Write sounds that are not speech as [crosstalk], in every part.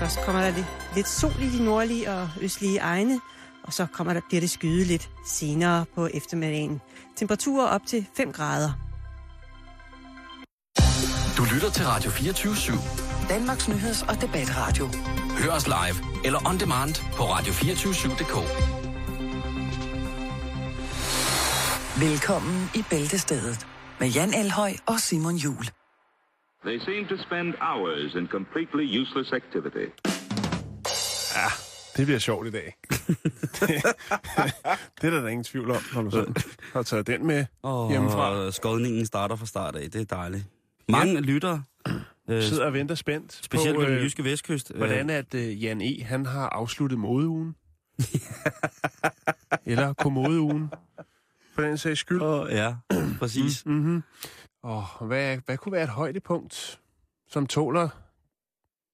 Først kommer der lidt, lidt sol i de nordlige og østlige egne, og så kommer der, bliver det skyde lidt senere på eftermiddagen. Temperaturer op til 5 grader. Du lytter til Radio 24 /7. Danmarks Nyheds- og Debatradio. Hør os live eller on demand på radio247.dk. Velkommen i Bæltestedet med Jan Elhøj og Simon Jul. They seem to spend hours in completely useless activity. Ja, det bliver sjovt i dag. det, [laughs] det er der da ingen tvivl om, når du sådan har taget den med Og hjemmefra. skodningen starter fra start af. Det er dejligt. Mange ja. lytter, [clears throat] øh, Sidder og venter spændt specielt på, på den øh, jyske vestkyst. hvordan at øh, Jan E. han har afsluttet modeugen. [laughs] Eller kommodeugen, for den sags skyld. Åh, ja, præcis. Mm-hmm. Og hvad, hvad kunne være et højdepunkt, som tåler...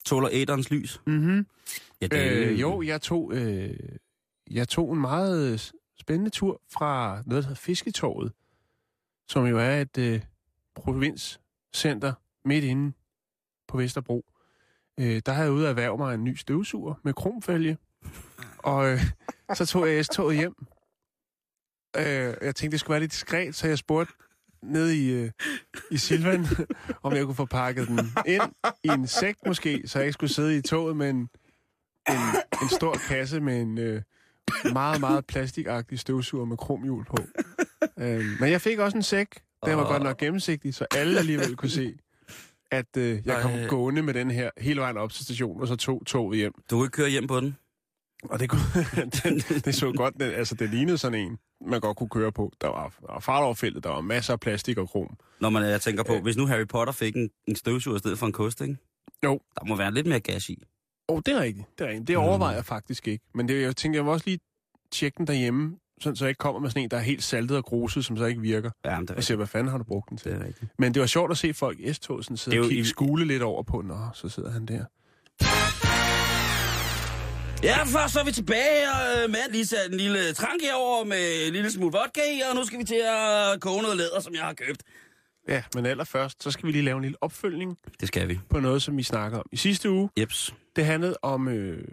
Tåler æderens lys. Mm-hmm. Ja, det Øh, jo, jeg tog, øh, jeg tog en meget øh, spændende tur fra noget, der hedder Fisketorvet, som jo er et øh, provinscenter midt inde på Vesterbro. Øh, der har jeg ude at erhverve mig en ny støvsuger med kromfælge, og øh, så tog jeg S-toget hjem. Øh, jeg tænkte, det skulle være lidt diskret, så jeg spurgte ned i, øh, i Silvan, [laughs] om jeg kunne få pakket den ind i en sæk måske, så jeg ikke skulle sidde i toget med en, en, en stor kasse med en øh, meget, meget plastikagtig støvsuger med kromhjul på. Øh, men jeg fik også en sæk. Den var godt nok gennemsigtig, så alle alligevel kunne se, at øh, jeg kom Ej. gående med den her hele vejen op til stationen, og så tog toget hjem. Du kan ikke køre hjem på den. Og det, kunne, [laughs] det, det så godt, det, altså det lignede sådan en, man godt kunne køre på. Der var, der var fart over feltet, der var masser af plastik og krom. Når man, jeg tænker på, Øh. hvis nu Harry Potter fik en, en støvsuger i stedet for en kost, ikke? Jo. Der må være lidt mere gas i. Åh, oh, det er rigtigt. Det, er rigtigt. det overvejer jeg faktisk ikke. Men det, jeg tænker, jeg vil også lige tjekke den derhjemme, sådan, så jeg ikke kommer med sådan en, der er helt saltet og gruset, som så ikke virker. Ja, men det er Og siger, hvad fanden har du brugt den til? Det er rigtigt. Men det var sjovt at se folk i S-tog sådan sidde og kigge, i- skule lidt over på, nå, så sidder han der. Ja, først så er vi tilbage, og øh, Matt lige sat en lille trank herover med en lille smule vodka i, og nu skal vi til at koge noget læder, som jeg har købt. Ja, men allerførst, så skal vi lige lave en lille opfølgning Det skal vi. på noget, som vi snakker om i sidste uge. Jeps. Det handlede om... Øh,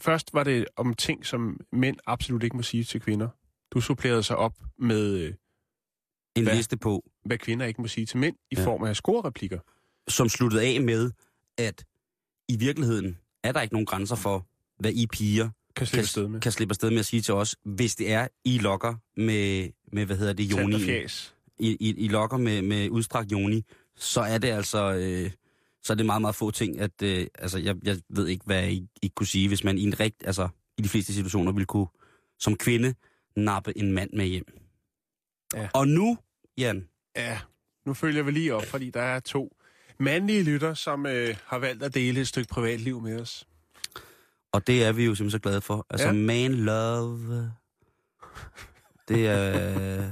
først var det om ting, som mænd absolut ikke må sige til kvinder. Du supplerede sig op med, øh, En Hvad? liste på, hvad kvinder ikke må sige til mænd, i Ja. form af scorereplikker. som sluttede af med, at i virkeligheden er der ikke nogen grænser for, hvad I piger Kan slippe afsted med. kan slippe afsted med at sige til os, hvis det er, I lokker med, med hvad hedder det, joni. I, I, I lokker med, med udstrakt joni, så er det altså, øh, så er det meget, meget få ting, at, øh, altså, jeg, jeg ved ikke, hvad I, I kunne sige, hvis man i en rigt, altså, i de fleste situationer ville kunne, som kvinde, nappe en mand med hjem. Ja. Og nu, Jan, Ja, nu følger vi lige op, fordi der er to mandlige lytter, som øh, har valgt at dele et stykke privatliv med os. Og det er vi jo simpelthen så glade for. Altså, Ja. man love. Det er...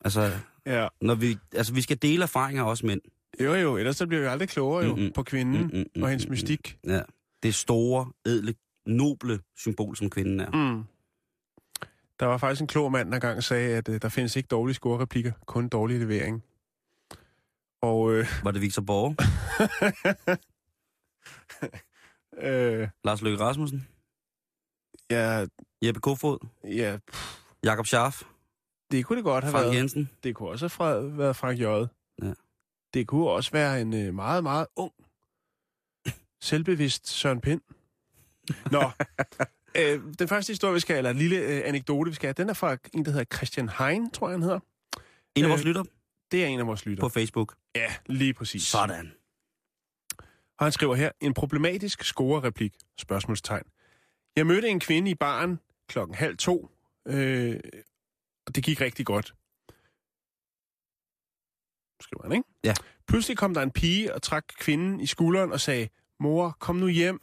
altså, Ja. når vi, altså, vi skal dele erfaringer også mænd. Jo, jo, ellers så bliver vi aldrig klogere jo Mm-mm. på kvinden Mm-mm, og hendes mystik. Ja. Det store, edle, noble symbol, som kvinden er. Mm. Der var faktisk en klog mand, der engang sagde, at øh, der findes ikke dårlige scorereplikker, kun dårlig levering. Og øh, Var det Victor Borge? [laughs] øh, Lars Løkke Rasmussen? ja, Jeppe Kofod? ja, Jakob Scharf? det kunne det godt have Frank været. Jensen? Det kunne også have fra, været Frank J. Ja. Det kunne også være en øh, meget, meget ung, selvbevidst Søren Pind. Nå, [laughs] øh, den første historie, vi skal, eller en lille øh, anekdote, vi skal have, den er fra en, der hedder Christian Hein, tror jeg, han hedder. En af Øh, vores lytter Det er en af vores lytter. på Facebook. Ja, lige præcis. Sådan. Og han skriver her, en problematisk score-replik, spørgsmålstegn. Jeg mødte en kvinde i baren klokken halv to, øh, og det gik rigtig godt. Skriver han, ikke? Ja. Pludselig kom der en pige og trak kvinden i skulderen og sagde, mor, kom nu hjem.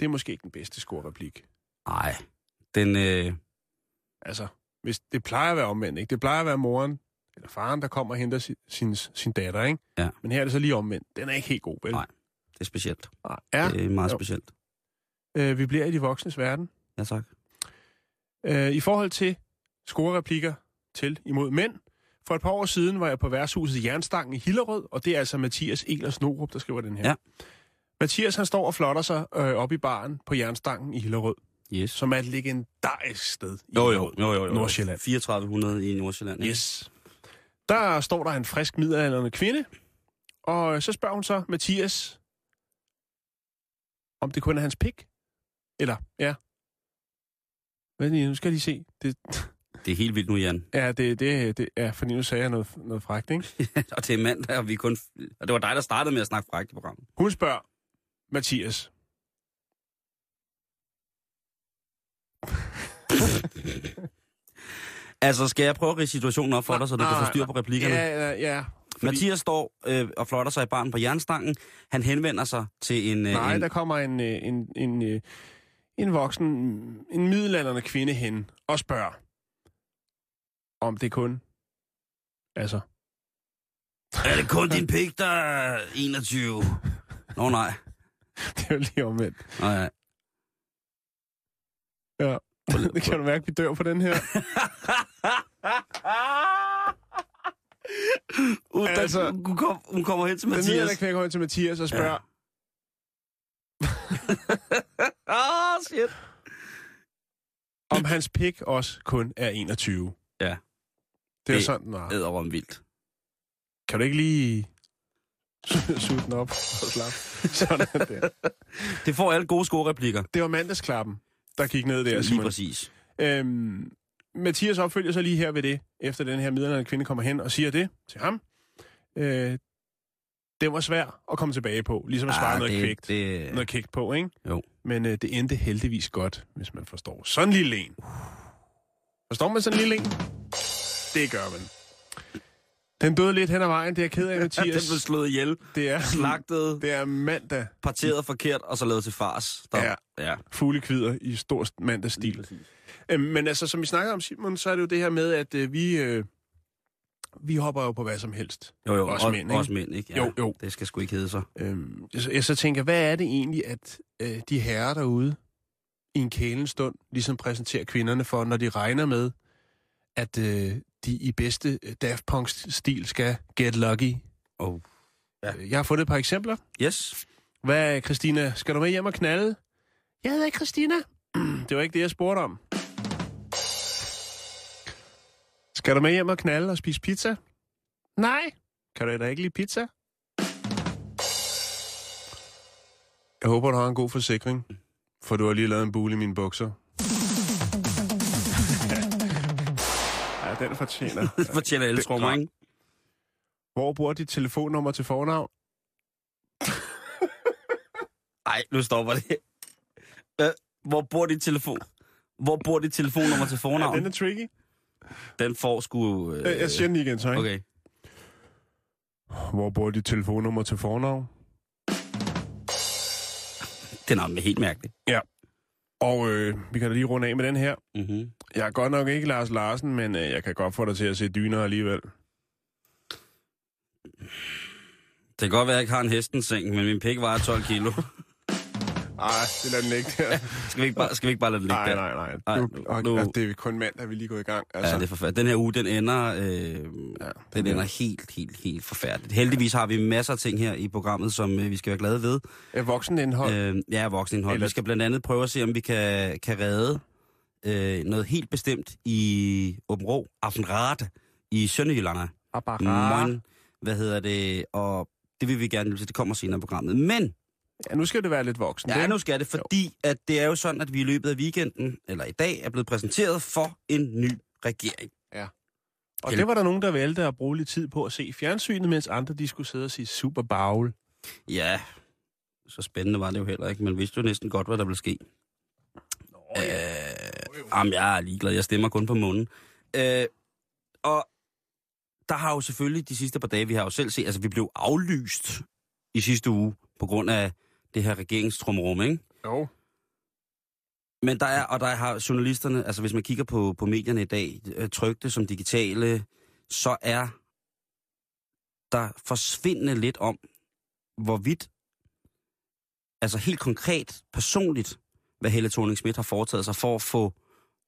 Det er måske ikke den bedste score-replik. Nej. Den, øh, Altså, hvis det plejer at være omvendt, ikke? Det plejer at være moren eller faren, der kommer og henter sin, sin, sin datter, ikke? Ja. Men her er det så lige omvendt. Den er ikke helt god, vel? Nej. Det er specielt. Ja, Det er meget Jo. specielt. øh, vi bliver i de voksnes verden. Ja, tak. Øh, I forhold til scorereplikker til imod mænd. For et par år siden var jeg på værtshuset Jernstangen i Hillerød, og det er altså Mathias Elers Norup, der skriver den her. Ja. Mathias han står og flotter sig øh, op i baren på Jernstangen i Hillerød, Yes. som er et legendarisk sted i Jo, jo, jo, jo, jo. Nordsjælland. 3400 i Nordsjælland. ikke? Yes. Der står der en frisk middelalderne kvinde, og så spørger hun så Mathias, om det kun er hans pik. Eller, ja. Hvad lige, nu skal jeg lige se. Det, Det er helt vildt nu, Jan. ja, det, det, det er, fordi nu sagde jeg noget, noget frækt, ikke? [laughs] og det er mandag, og vi kun... Og det var dig, der startede med at snakke frækt i programmet. Hun spørger Mathias. [laughs] Altså, skal jeg prøve at ridse situationen op for dig, så du kan få styr på replikkerne? Ja, ja, ja. Fordi, Mathias står øh, og flotter sig i barn på jernstangen. Han henvender sig til en... Øh, nej, en der kommer en, øh, en, en, øh, en voksen, en middelalderne kvinde hen og spørger, om det kun... Altså, Er det kun din [laughs] pik, der er 21? Nå nej. [laughs] det er jo lige omvendt. Nå, ja. Ja. Det [laughs] kan du mærke, vi dør på den her. Uh, Altså, altså, hun, kom, hun kommer hen til Den Mathias. middelalderne kvinde går hen til Mathias og spørger, Ah, [laughs] oh, shit. om hans pik også kun er 21. Ja. Det er Det- det... sådan, nej. Æderom vildt. Kan du ikke lige [laughs] suge den op og slappe? Sådan der. Det får alle gode skoreplikker. Det var mandagsklappen, der gik ned der, Lige Simon. præcis. Øhm, Mathias opfølger så lige her ved det, efter den her middelalderne kvinde kommer hen og siger det til ham. Øh, det var svært at komme tilbage på, ligesom at svare Ah, noget det, kvægt. det, Noget kægt på, ikke? Jo. Men øh, det endte heldigvis godt, hvis man forstår. Sådan en lille en. Forstår man sådan en lille en? Det gør man. Den døde lidt hen ad vejen, det er jeg ked af, [laughs] den Mathias. blev slået ihjel, Det er, slagtet, det er mandag. parteret forkert, og så lavet til fars. Der, Ja. ja. Fuglekvider i stor mandagsstil. Øhm, men altså, som vi snakker om, Simon, så er det jo det her med, at øh, vi, øh, vi hopper jo på hvad som helst. Jo, jo, Også også mænd, ikke? også mænd, ikke? Ja, Jo, jo. Det skal sgu ikke hedde sig. Øhm, jeg, jeg så tænker, hvad er det egentlig, at øh, de herrer derude i en kælen stund ligesom præsenterer kvinderne for, når de regner med, at øh, de i bedste Daft Punk-stil skal get lucky? Oh. Ja. Jeg har fundet et par eksempler. Yes. Hvad, Christina, skal du med hjem og knalde? Jeg hedder Christina. [clears throat] Det var ikke det, jeg spurgte om. Skal du med hjem og knalde og spise pizza? Nej. Kan du da ikke lide pizza? Jeg håber, du har en god forsikring, for du har lige lavet en bule i mine bukser. [laughs] ja, den fortjener. [laughs] Det fortæller alle, mig, ikke? Hvor bruger dit telefonnummer til fornavn? [laughs] Nej, nu stopper det. Øh, hvor bor dit telefon? Hvor bor dit telefonnummer til Ja, fornavn? den er tricky. Den får sgu... Øh, Øh, Jeg siger den igen, så ikke? Okay. Hvor bruger dit telefonnummer til fornavn? Den er helt mærkelig. Og øh, vi kan da lige runde af med den her. Mm-hmm. Jeg er godt nok ikke Lars Larsen, men øh, jeg kan godt få dig til at se dyner alligevel. Det kan godt være, at jeg ikke har en hestens seng, men min pik vejer 12 kilo. [laughs] Nej, det lader den ikke der. [laughs] skal, vi ikke bare, skal vi ikke bare lade den ligge nej, der? nej, nej. Nej, Nu, og, nu- altså, det er kun mandag, vi lige gået i gang. Altså, Ja, det er forfærdeligt. Den her uge, den ender, øh, ja, den ender helt, helt, helt forfærdeligt. Heldigvis har vi masser af ting her i programmet, som øh, vi skal være glade ved. er voksenindhold. Øh, ja, voksenindhold. Eller- Vi skal blandt andet prøve at se, om vi kan, kan redde øh, noget helt bestemt i Åben Rå, Aftenrate, i Sønderjylland. Morgen, hvad hedder det, og det vil vi gerne lytte til, det kommer senere i programmet. Men, Ja, nu skal det være lidt voksen. ja, nu skal det, fordi at det er jo sådan, at vi i løbet af weekenden, eller i dag, er blevet præsenteret for en ny regering. Og det var der nogen, der valgte at bruge lidt tid på at se fjernsynet, mens andre de skulle sidde og sige super baul. Ja, så spændende var det jo heller ikke. Man vidste jo næsten godt, hvad der ville ske. Nå, ja. øh, jamen, jeg er ligeglad. Jeg stemmer kun på munden. Øh, og der har jo selvfølgelig de sidste par dage, vi har jo selv set, altså vi blev aflyst i sidste uge på grund af det her regeringstrumrum, ikke? Jo. Men der er, og der har journalisterne, altså hvis man kigger på, på medierne i dag, øh, trygte som digitale, så er der forsvindende lidt om, hvorvidt, altså helt konkret, personligt, hvad Helle thorning har foretaget sig for at få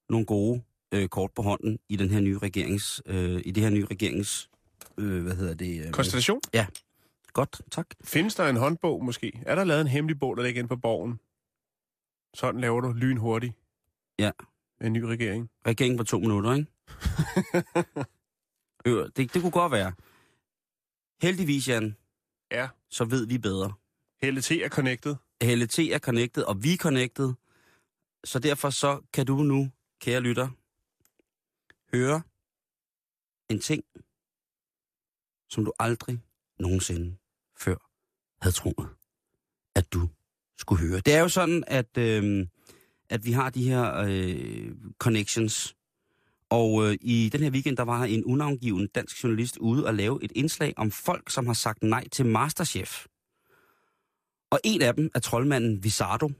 nogle gode øh, kort på hånden i den her nye regerings, øh, i det her nye regerings, øh, hvad hedder det? Øh, Konstellation? Godt, tak. Findes der en håndbog måske? Er der lavet en hemmelig bog, der ligger inde på borgen? Sådan laver du lynhurtigt. Ja. En ny regering. Regeringen på to minutter, ikke? [laughs] øh, det, det kunne godt være. Heldigvis, Jan, Ja. så ved vi bedre. Helle T er connected. Helle T er connected, og vi er connected. Så derfor så kan du nu, kære lytter, høre en ting, som du aldrig nogensinde før havde troet, at du skulle høre. Det er jo sådan, at, øh, at vi har de her øh, connections. Og øh, i den her weekend, der var en unavngiven dansk journalist ude og lave et indslag om folk, som har sagt nej til Masterchef. Og en af dem er troldmanden Visardo,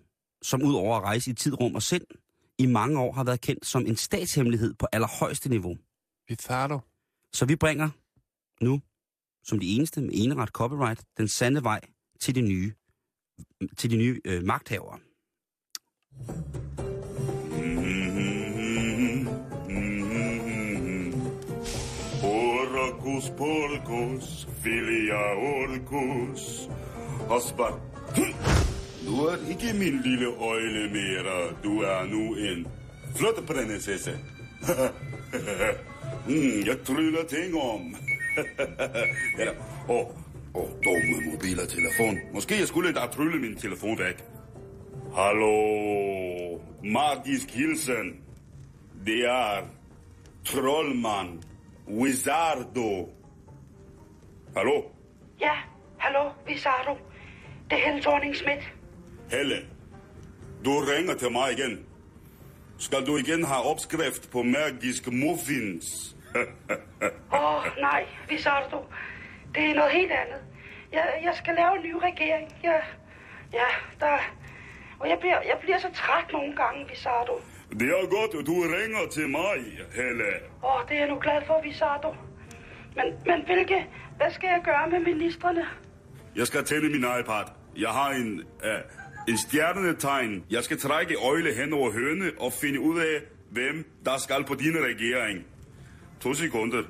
som ud over at rejse i tid, rum og sind, i mange år har været kendt som en statshemmelighed på allerhøjeste niveau. Pizarro. Så vi bringer nu, som de eneste med eneret copyright, den sande vej til de nye, til de nye øh, magthavere. Orcus porkus, filia orcus, Osbar. Du er ikke min lille øjle mere. Du er nu en flot prinsesse. [laughs] mm, jeg tryller ting om. [laughs] ja, da. Oh, oh, dumme mobiler telefon. Måske jeg skulle da trylle min telefon væk. Hallo, magisk hilsen. Det er troldmand Wizardo. Hallo? Ja, hallo, Visardo. Det er Helle thorning -Schmidt. Helle, du ringer til mig igen. Skal du igen have opskrift på magiske muffins? [laughs] Åh, oh, nej, Visardo. Det er noget helt andet. Jeg, jeg skal lave en ny regering. Jeg, ja, der... Og jeg bliver, jeg bliver så træt nogle gange, Visardo. Det er godt, at du ringer til mig, Helle. Åh, oh, det er jeg nu glad for, Visardo. Men, men hvilke... Hvad skal jeg gøre med ministerne? Jeg skal tænde min iPad. Jeg har en, uh, en stjernetegn. Jeg skal trække øjle hen over høne og finde ud af, hvem der skal på din regering. To sekunder.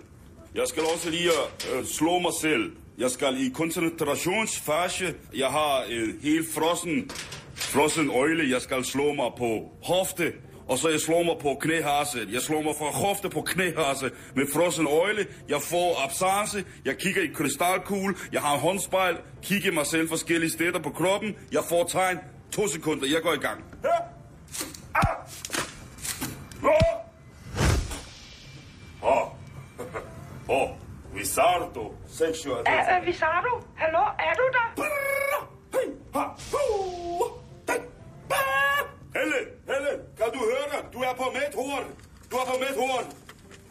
Jeg skal også lige øh, slå mig selv. Jeg skal i koncentrationsfase. Jeg har øh, en helt frossen, frossen øjle. Jeg skal slå mig på hofte. Og så jeg slår mig på knæhase. Jeg slår mig fra hofte på knæhase med frossen øjle. Jeg får absence. Jeg kigger i krystalkugle. Jeg har en håndspejl. Kigger mig selv forskellige steder på kroppen. Jeg får tegn. To sekunder. Jeg går i gang. Ja. Ah. Åh. Visardo. Sexual. Er, er Visardo? Hallo, er du der? Helle, Helle, kan du høre? Du er på mit horn. Du er på mit horn.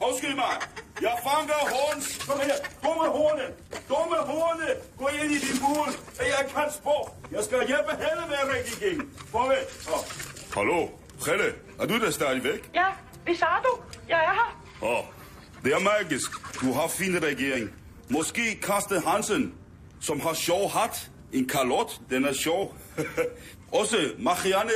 Undskyld mig. Jeg fanger horns. Kom her. Dumme horne. Dumme horne. Gå ind i din bur. Jeg kan spå. Jeg skal hjælpe Helle med at række igen. Farvel. Oh. Hallo, Helle. Er du der stadigvæk? Ja, Visardo. Jeg er her. Åh, oh, det er magisk. Du har fin regering. Måske Karsten Hansen, som har sjov hat. En kalot, den er sjov. [laughs] Også Marianne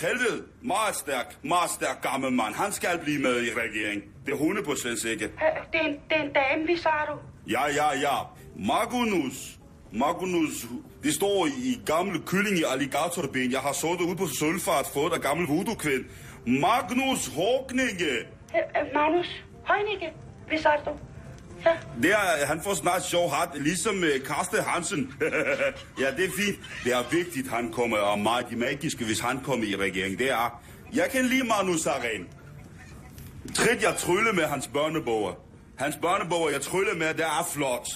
Helvede, meget stærk, meget stærk gammel mand. Han skal blive med i regering. Det er 100% sikkert. Øh, Det er en, det er en dame, Visardo. Ja, ja, ja. Magnus. Magnus, det står i gamle kylling i alligatorben. Jeg har så det ude på Sølfart, fået af gammel voodoo-kvind. Magnus Håkninge. Øh, øh, Magnus Højnikke, Visardo. Ja, Det er, han får snart sjov hat, ligesom uh, Karsten Hansen. [laughs] ja, det er fint. Det er vigtigt, han kommer, og meget magiske, hvis han kommer i regering. Det er, jeg kan lide Magnus Aren. Trit jeg trylle med hans børneboger. Hans børneboger, jeg trylle med, det er flot.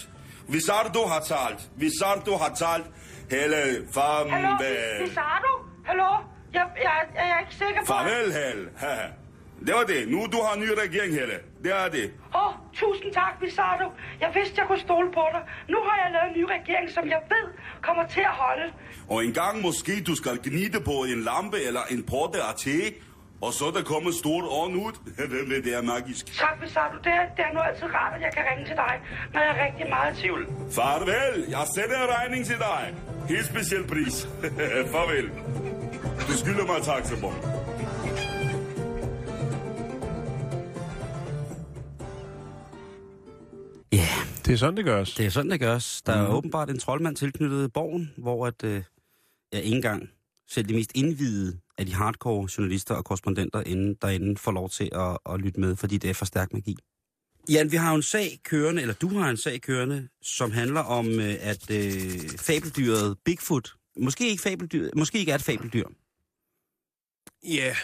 Hvis du har talt, hvis du har talt, hele fam... hallo, Visardo? Hallo? Jeg, jeg, jeg er ikke sikker på... Farvel, Helle. [laughs] det var det. Nu du har en ny regering, Helle. Det er det. Åh, oh, tusind tak, Visardo. Jeg vidste, jeg kunne stole på dig. Nu har jeg lavet en ny regering, som jeg ved kommer til at holde. Og en gang måske du skal gnide på en lampe eller en porte af te, og så der kommer stort ånd ud. [laughs] Det er magisk. Tak, Visardo. Det er, det er nu altid rart, at jeg kan ringe til dig, når jeg er rigtig meget i tvivl. Farvel, jeg sender en regning til dig. Helt speciel pris. [laughs] Farvel. Du skylder mig taxabon. Ja, Det er sådan, det gøres. Det er sådan, det gøres. Der er Mhm. åbenbart en troldmand tilknyttet borgen, hvor at, øh, ja, ikke engang selv de mest indvidede af de hardcore journalister og korrespondenter inden, derinde får lov til at, at lytte med, fordi det er for stærk magi. Jan, vi har en sag kørende, eller du har en sag kørende, som handler om, øh, at øh, fabeldyret Bigfoot, måske ikke, fabeldyr, måske ikke er et fabeldyr. Ja,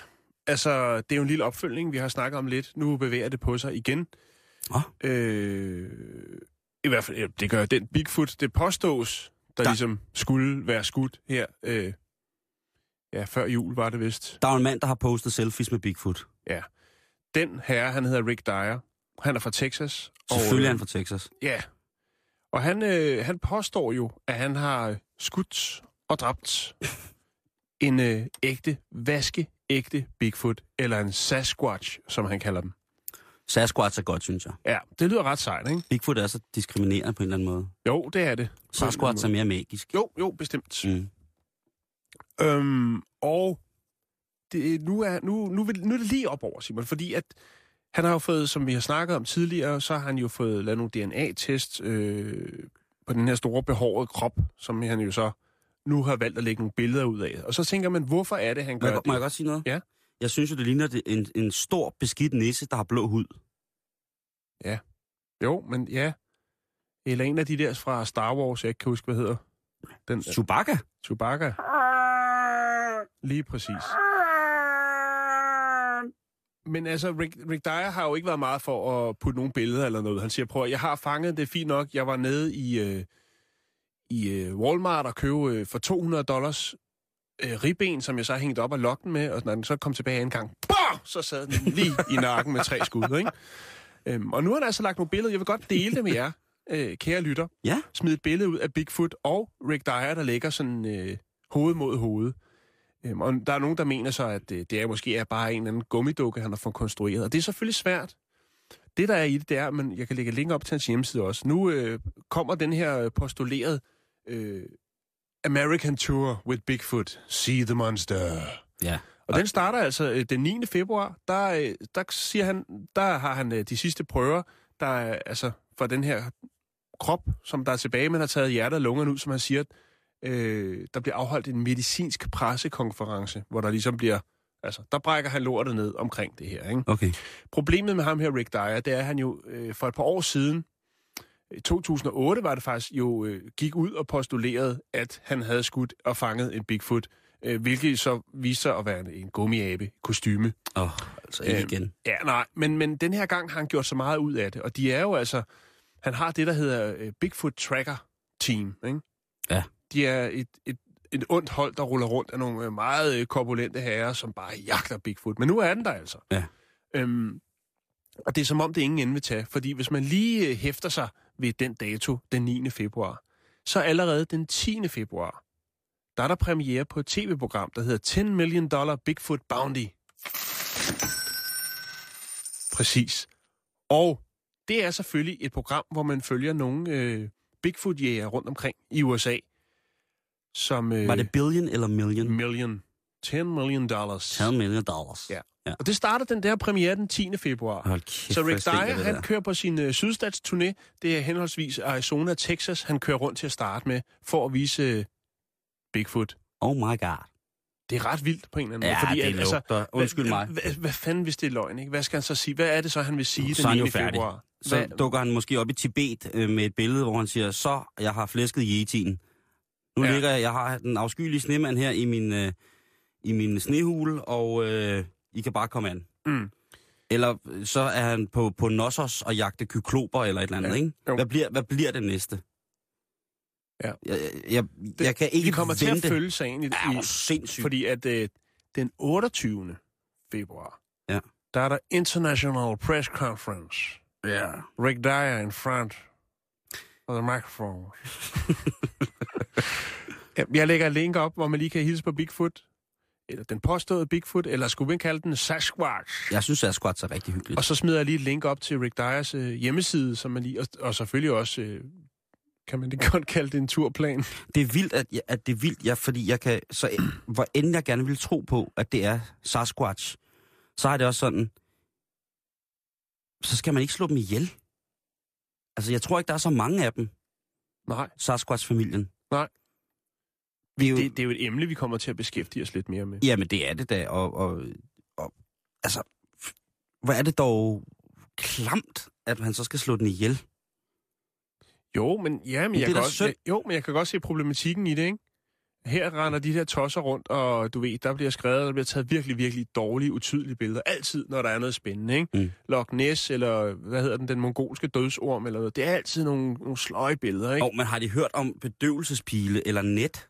altså, det er jo en lille opfølgning, vi har snakket om lidt. Nu bevæger det på sig igen. Øh, I hvert fald, ja, det gør den Bigfoot, det påstås, der, Der- ligesom skulle være skudt her. Øh, ja, før jul var det vist. Der er en mand, der har postet selfies med Bigfoot. Den herre, han hedder Rick Dyer. Han er fra Texas. Selvfølgelig er øh, han fra Texas. Ja. Og han, øh, han påstår jo, at han har skudt og dræbt en øh, ægte, vaskeægte Bigfoot, eller en Sasquatch, som han kalder dem. Sasquatch er godt, synes jeg. Ja, det lyder ret sejt, ikke? Bigfoot er så diskriminerende på en eller anden måde. Jo, det er det. Sasquatch er mere magisk. Jo, jo, bestemt. Mm. Øhm, og det, nu, er, nu, nu, vil, nu er det lige op over, Simon, fordi at han har jo fået, som vi har snakket om tidligere, så har han jo fået lavet nogle DNA-test øh, på den her store behårede krop, som han jo så nu har valgt at lægge nogle billeder ud af. Og så tænker man, hvorfor er det, han Må, gør jeg, det? må jeg godt sige noget? Ja. Jeg synes jo, det ligner en, en stor beskidt nisse, der har blå hud. Jo, men ja. Eller en af de der fra Star Wars, jeg ikke kan huske, hvad hedder. Den, Chewbacca? Chewbacca. Lige præcis. Men altså, Rick, Rick Dyer har jo ikke været meget for at putte nogle billeder eller noget. Han siger, prøv at, jeg har fanget det fint nok. Jeg var nede i, øh, i øh, Walmart og købe øh, for 200 dollars øh, ribben, som jeg så hængte op og loggen med, og når den så kom tilbage en gang, bah, så sad den lige i nakken med tre skud, ikke? Øhm, og nu har han altså lagt nogle billeder. Jeg vil godt dele det med jer, øh, kære lytter. Ja. Smid et billede ud af Bigfoot og Rick Dyer, der ligger sådan øh, hoved mod hoved. Øhm, og der er nogen, der mener så, at øh, det er måske er bare en eller anden gummidukke, han har fået konstrueret. Og det er selvfølgelig svært. Det, der er i det, det er, men jeg kan lægge link op til hans hjemmeside også. Nu øh, kommer den her postuleret øh, American Tour with Bigfoot. See the monster. Ja. Og den starter altså øh, den 9. februar. Der, øh, der siger han, der har han øh, de sidste prøver, der er altså for den her krop, som der er tilbage, men har taget hjertet og lungerne ud, som han siger, øh, der bliver afholdt en medicinsk pressekonference, hvor der ligesom bliver, altså, der brækker han lortet ned omkring det her, ikke? Okay. Problemet med ham her, Rick Dyer, det er, at han jo øh, for et par år siden, i 2008 var det faktisk, jo øh, gik ud og postulerede, at han havde skudt og fanget en Bigfoot, øh, hvilket så viste sig at være en, en gummiabe kostyme. Åh, oh, altså ikke Øhm, igen. Ja, nej, men, men den her gang har han gjort så meget ud af det, og de er jo altså, han har det, der hedder øh, Bigfoot Tracker Team, ikke? Ja. De er et, et, et ondt hold, der ruller rundt af nogle øh, meget øh, korpulente herrer, som bare jagter Bigfoot. Men nu er den der altså. Ja. Øhm, og det er som om, det ingen ende vil tage, fordi hvis man lige øh, hæfter sig ved den dato, den 9. februar, så allerede den 10. februar, der er der premiere på et tv-program, der hedder 10 Million Dollar Bigfoot Bounty. Præcis. Og det er selvfølgelig et program, hvor man følger nogle øh, Bigfoot-jæger rundt omkring i USA, som... Øh, Var det billion eller million? million? 10 million dollars. 10 million dollars. Ja. Ja. Og det starter den der premiere den 10. februar. Hold kæft, Så Rick Dyer, han der. kører på sin øh, sydstatsturné. Det er henholdsvis Arizona og Texas, han kører rundt til at starte med, for at vise øh, Bigfoot. Oh my god. Det er ret vildt på en eller anden Ja, måde. Fordi, det at, altså, lugter. Undskyld hvad, mig. Hvad, hvad fanden, hvis det er løgn, ikke? Hvad skal han så sige? Hvad er det så, han vil sige Så den er han 9. jo færdig. februar? Så Hvad, dukker han måske op i Tibet øh, med et billede, hvor han siger, så jeg har flæsket yetien. Nu ja. ligger jeg, jeg har den afskyelige snemand her i min, øh, i min snehule, og øh, I kan bare komme an. Mm. Eller øh, så er han på, på Nossos og jagte kykloper eller et eller andet, Ja. ikke? Jo. Hvad bliver, hvad bliver det næste? Ja. Jeg, jeg, det, jeg kan ikke vi kommer vente. til at følge sagen i, Ja, sindssygt. fordi at øh, den 28. februar, Ja. der er der International Press Conference. Ja. Rick Dyer in front of the microphone. [laughs] Jeg lægger et link op, hvor man lige kan hilse på Bigfoot. Eller den påståede Bigfoot, eller skulle man kalde den Sasquatch? Jeg synes, at Squats er rigtig hyggeligt. Og så smider jeg lige et link op til Rick Dyers øh, hjemmeside, som man lige, og, og selvfølgelig også, øh, kan man det [laughs] godt kalde det en turplan. Det er vildt, at, jeg, at det er vildt, ja, fordi jeg kan, så øh, hvor end jeg gerne vil tro på, at det er Sasquatch, så er det også sådan, så skal man ikke slå dem ihjel. Altså, jeg tror ikke, der er så mange af dem, Nej, Sasquatch-familien. Nej. Vi jo, det, det er jo et emne, vi kommer til at beskæftige os lidt mere med. Jamen, det er det da, og, og, og altså, hvor er det dog klamt, at han så skal slå den ihjel. Jo, men, ja, men, Men jeg kan også, jeg, jo, men jeg kan godt se problematikken i det, ikke? Her render de der tosser rundt, og du ved, der bliver skrevet, der bliver taget virkelig, virkelig dårlige, utydelige billeder. Altid, når der er noget spændende, ikke? Mm. Loch Ness, eller hvad hedder den, den mongolske dødsorm, eller noget. Det er altid nogle, nogle sløje billeder, ikke? Og man har de hørt om bedøvelsespile eller net?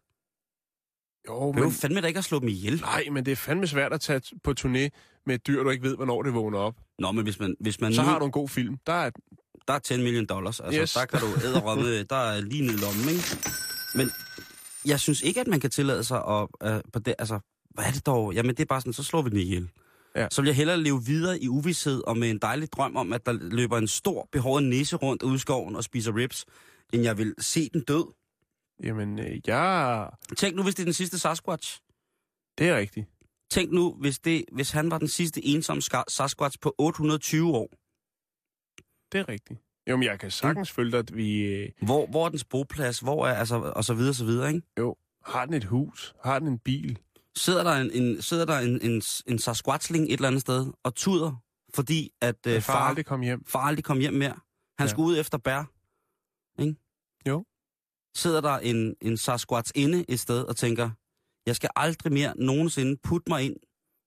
Jo, Det er jo fandme da ikke at slå dem ihjel. Nej, men det er fandme svært at tage på turné med et dyr, du ikke ved, hvornår det vågner op. Nå, men hvis man, hvis man Så nu, har du en god film. Der er, der er 10 million dollars. Altså, Yes. der kan du æderrømme, [laughs] der er lige ned i lommen, ikke? Men jeg synes ikke, at man kan tillade sig at, uh, på det, altså, hvad er det dog? Jamen, det er bare sådan, så slår vi den ihjel. Ja. Så vil jeg hellere leve videre i uvidshed og med en dejlig drøm om, at der løber en stor, behåret nisse rundt ude i skoven og spiser ribs, end jeg vil se den død. Jamen, øh, ja, Tænk nu, hvis det er den sidste Sasquatch. det er rigtigt. Tænk nu, hvis, det, hvis han var den sidste ensomme Sasquatch på 820 år. Det er rigtigt. Jo, men jeg kan sagtens følge dig, at vi... Øh, Hvor, hvor er dens boplads? Hvor er, altså, og så videre, så videre, ikke? jo, har den et hus? Har den en bil? Sidder der en, en, sidder der en, en, en Sasquatchling et eller andet sted og tuder, fordi at øh, far far, aldrig kom hjem. far aldrig kom hjem mere? Han Ja. skulle ud efter bær. Sidder der en, en Sasquatch inde et sted og tænker, jeg skal aldrig mere nogensinde putte mig ind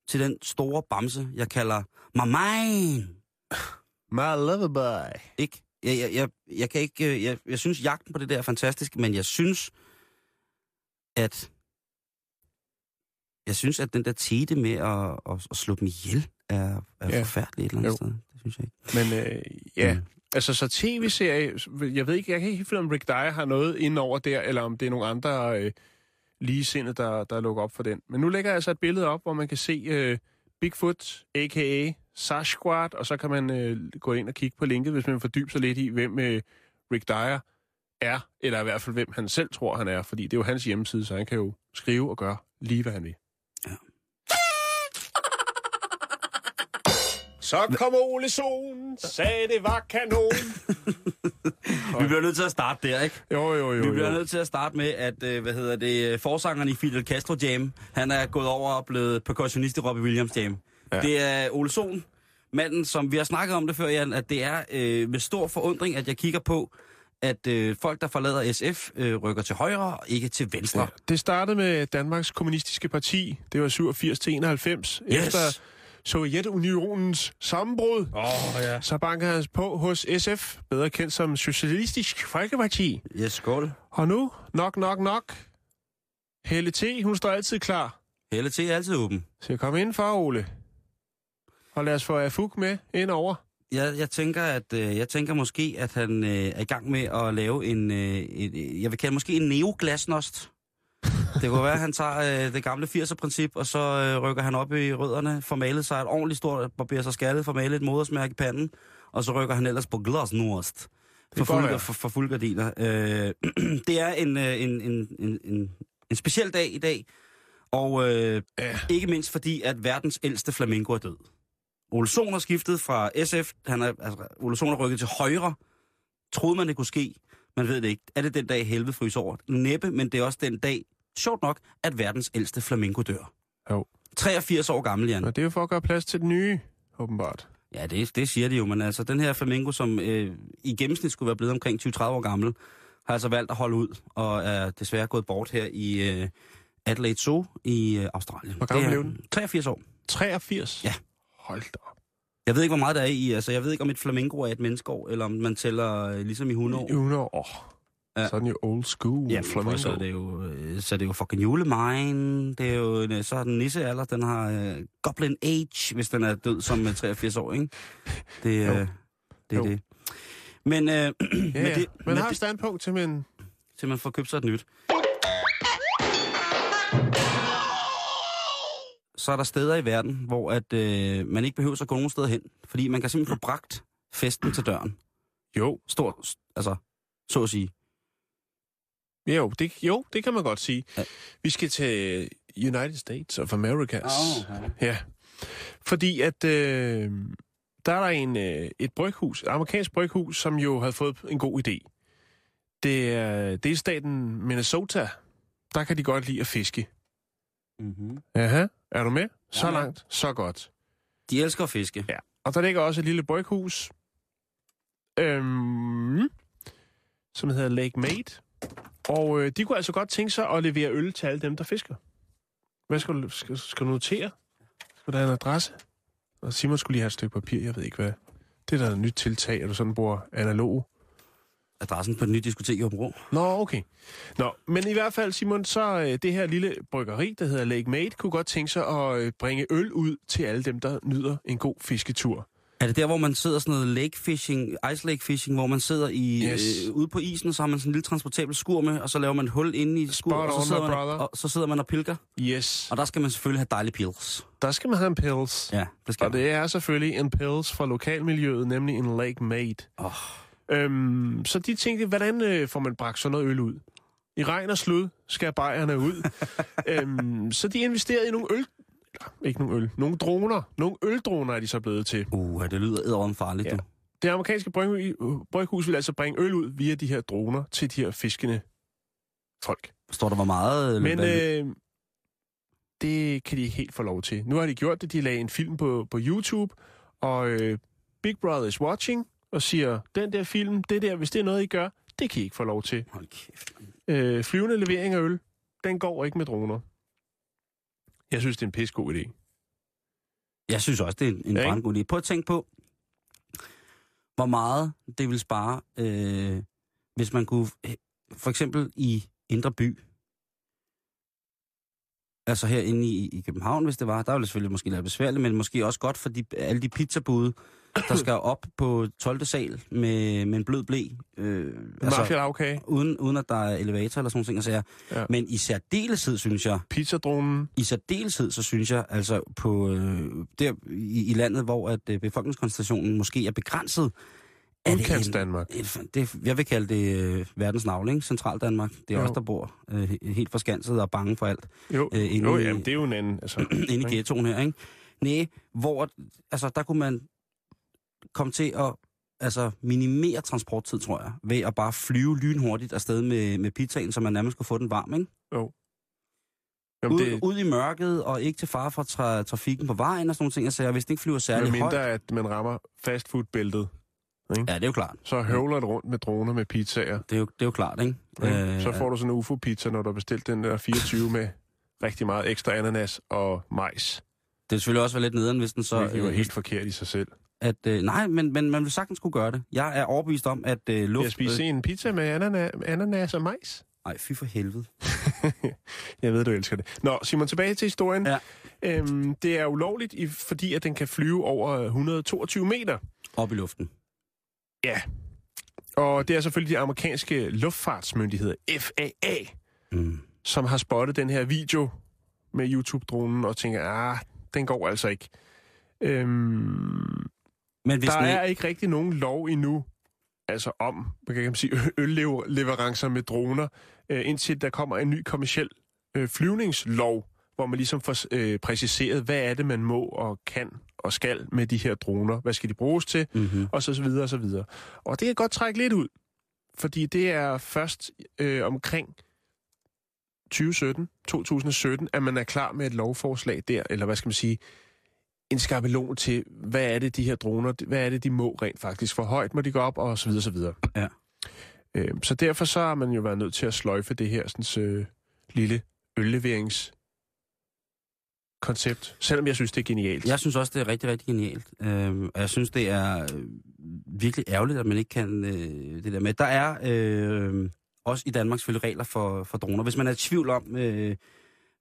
til den store bamse, jeg kalder Mamain. My loverboy. Ikke? Jeg, jeg, jeg, jeg kan ikke... øh, Jeg, jeg synes, jagten på det der er fantastisk, men jeg synes, at... Jeg synes, at den der tete med at, at, at slå dem ihjel er, er ja. forfærdelig et eller andet Jo. sted. Det synes jeg ikke. Men øh, ja, Mm altså så tv-serie, jeg ved ikke, jeg kan ikke helt finde, om Rick Dyer har noget ind over der, eller om det er nogle andre øh, ligesindede, der, der lukker op for den. Men nu lægger jeg altså et billede op, hvor man kan se øh, Bigfoot, a.k.a. Sasquatch, og så kan man øh, gå ind og kigge på linket, hvis man fordyber sig lidt i, hvem øh, Rick Dyer er, eller i hvert fald, hvem han selv tror, han er, fordi det er jo hans hjemmeside, så han kan jo skrive og gøre lige, hvad han vil. Ja. Så kom Ole Sohn, sagde det var kanon. [laughs] Vi bliver nødt til at starte der, ikke? Jo, jo, jo. Vi bliver jo. nødt til at starte med, at, øh, hvad hedder det, forsangeren i Fidel Castro Jam, han er gået over og blevet percussionist i Robbie Williams Jam. Ja. Ja. Det er Ole Sohn, manden, som vi har snakket om det før, Jan, at det er øh, med stor forundring, at jeg kigger på, at øh, folk, der forlader SF, øh, rykker til højre og ikke til venstre. Ja, det startede med Danmarks Kommunistiske Parti. Det var 87 til 91. Yes. Efter Sovjetunionens sammenbrud, oh, ja. så bankede han på hos SF, bedre kendt som Socialistisk Folkeparti. Yes, skål. Og nu, nok, nok, nok. Helle T, hun står altid klar. Helle til er altid åben. Så kom ind for, Ole. Og lad os få Afuk med ind over. Jeg, jeg, tænker, at, øh, jeg tænker måske, at han øh, er i gang med at lave en, øh, et, jeg vil kalde måske en neoglasnost. Det kunne være, at han tager øh, det gamle 80'er-princip, og så øh, rykker han op i rødderne, får malet sig et ordentligt stort, barberer sig skaldet, får malet et modersmærke i panden, og så rykker han ellers på glasnost. For, fuld, for, for fuld gardiner. Øh, [clears throat] det er en, øh, en, en, en, en, en speciel dag i dag, og øh, ikke mindst fordi, at verdens ældste flamingo er død. Ole Sohn har skiftet fra SF. Han er, altså, Ole Sohn er rykket til højre. Troede man, det kunne ske? Man ved det ikke. Er det den dag, helvede fryser over? Næppe, men det er også den dag, sjovt nok, at verdens ældste flamingo dør. Jo. 83 år gammel, Jan. Og det er jo for at gøre plads til den nye, åbenbart. Ja, det, det siger de jo, men altså, den her flamingo, som øh, i gennemsnit skulle være blevet omkring 20-30 år gammel, har altså valgt at holde ud, og er desværre gået bort her i øh, Adelaide Zoo i øh, Australien. Hvor gammel blev den? 83 år. 83? Ja. Hold da op. Jeg ved ikke, hvor meget der er i. Altså, jeg ved ikke, om et flamingo er et menneskeår, eller om man tæller øh, ligesom i 100 år. 100 år. Ja. Så er den jo old school. Ja, flamingo. så er det jo, øh, så er det jo fucking julemine. Det er jo, en, øh, så er den nissealder, den har uh, goblin age, hvis den er død som øh, 83 år, ikke? Det, Jo. uh, det er det. Men, øh, Ja, [clears throat] men ja. det, Man har et standpunkt til, men til man får købt sig et nyt. Så er der steder i verden, hvor at, øh, man ikke behøver at gå nogen steder hen, fordi man kan simpelthen få bragt festen til døren. jo, Stort, altså, så at sige. Jo det, jo, det kan man godt sige. Ja. Vi skal til United States of America. okay. Ja, fordi at øh, der er der en, øh, et bryghus, et amerikansk bryghus, som jo havde fået en god idé. Det er delstaten Minnesota. Der kan de godt lide at fiske. Mm-hmm. Aha, er du med? Så Ja, langt, så godt. De elsker at fiske. Ja. Og der ligger også et lille bryghus, øhm, som hedder Lake Made. Og øh, de kunne altså godt tænke sig at levere øl til alle dem, der fisker. Hvad skal du, skal, skal du notere? Skal der have en adresse? Og Simon skulle lige have et stykke papir, jeg ved ikke hvad. Det er da et nyt tiltag, at du sådan bruger analog. Adressen på et nyt diskotek i Hobro. Nå, okay. Nå, men i hvert fald, Simon, så øh, det her lille bryggeri, der hedder Lake Made, kunne godt tænke sig at øh, bringe øl ud til alle dem, der nyder en god fisketur. Er det der, hvor man sidder sådan noget lake fishing, ice lake fishing, hvor man sidder i, Yes. øh, ude på isen, og så har man sådan en lille transportabel skur med, og så laver man et hul inde i skur, Spot og så, sidder man, og, så sidder man og pilker. Yes. Og der skal man selvfølgelig have dejlige pils. Der skal man have en pils. Ja, det skal Og det er selvfølgelig en pils fra lokalmiljøet, nemlig en Lake Made. Oh. Øhm, så de tænkte, hvordan øh, får man bragt sådan noget øl ud? I regn og slud skal bajerne ud. [laughs] øhm, så de investerede i nogle øl... Ikke nogle øl. Nogle droner. Nogle øldroner er de så blevet til. Uh, det lyder edderom farligt, Ja. du. Det amerikanske bryg- bryghus vil altså bringe øl ud via de her droner til de her fiskende folk. Står der, hvor meget? Men øh, det kan de ikke helt få lov til. Nu har de gjort det. De lagde en film på, på YouTube, og øh, Big Brother is watching, og siger, den der film, det der, hvis det er noget, I gør, det kan I ikke få lov til. Hold kæft. Øh, flyvende levering af øl, den går ikke med droner. Jeg synes, det er en pissegod idé. Jeg synes også, det er en, Ja, brandgod idé. Prøv at tænke på, hvor meget det vil spare, øh, hvis man kunne, øh, for eksempel i Indre By, altså herinde i, i København, hvis det var, der var det selvfølgelig måske lidt besværligt, men måske også godt for de, alle de pizzabude, der skal op på 12. sal med, med en blød blæ. Øh, Altså, lavkage, uden, uden at der er elevator eller sådan nogle ting. Altså, Ja. ja. Men i særdeleshed, synes jeg, pizzadronen, i særdeleshed, så synes jeg, altså på øh, der i, i landet, hvor at øh, befolkningskoncentrationen måske er begrænset, er det en, Danmark. et, det, jeg vil kalde det øh, verdens navle, ikke? Central Danmark. Det er Jo. os, der bor øh, helt forskanset og bange for alt Jo, øh, inde jo i- jamen, det er jo en anden. Altså, [clears throat] inde i ghettoen her, ikke? Nej, hvor, altså der kunne man komme til at altså, minimere transporttid, tror jeg, ved at bare flyve lynhurtigt afsted med, med pizzaen, så man nærmest kunne få den varm, ikke? Jamen, Ud, det, ud i mørket, og ikke til fare for tra- trafikken på vejen og sådan nogle ting. Altså, hvis det ikke flyver særlig mindre, højt... at man rammer fastfood-bæltet, Ja, det er jo klart. så høvler det rundt med droner med pizzaer. Det er jo, det er jo klart, ikke? Øh, så får du sådan en UFO-pizza, når du har bestilt den der 24 med rigtig meget ekstra ananas og majs. Det er selvfølgelig også være lidt nederen, hvis den så... Det var øh, helt forkert i sig selv. At, øh, nej, men, men man vil sagtens kunne gøre det. Jeg er overbevist om, at øh, luft... Jeg spiser en pizza med ananas, ananas og majs. Nej, fy for helvede. [laughs] Jeg ved, du elsker det. Nå, Simon, tilbage til historien. Ja. Øhm, det er ulovligt, fordi at den kan flyve over 122 meter. Op i luften. Ja. Og det er selvfølgelig de amerikanske luftfartsmyndigheder, FAA, Mm. som har spottet den her video med YouTube-dronen og tænker, ah, den går altså ikke. Øhm, Men hvis der er ikke... ikke rigtig nogen lov endnu, altså om, hvad kan man sige, [laughs] ølleverancer med droner, øh, indtil der kommer en ny kommersiel øh, flyvningslov, hvor man ligesom får øh, præciseret, hvad er det, man må og kan og skal med de her droner. Hvad skal de bruges til? Mm-hmm. og så, så videre, og så videre. Og det kan godt trække lidt ud, fordi det er først øh, omkring 2017, 2017, at man er klar med et lovforslag der, eller hvad skal man sige, en skabelon til, hvad er det, de her droner, hvad er det, de må rent faktisk, hvor højt må de gå op, og så videre, så videre. Ja. Øh, så derfor så har man jo været nødt til at sløjfe det her sådan, øh, lille ølleverings koncept, selvom jeg synes, det er genialt. Jeg synes også, det er rigtig, rigtig genialt. Øh, og jeg synes, det er øh, virkelig ærgerligt, at man ikke kan øh, det der med. Der er øh, også i Danmark selvfølgelig regler for, for droner. Hvis man er i tvivl om, øh,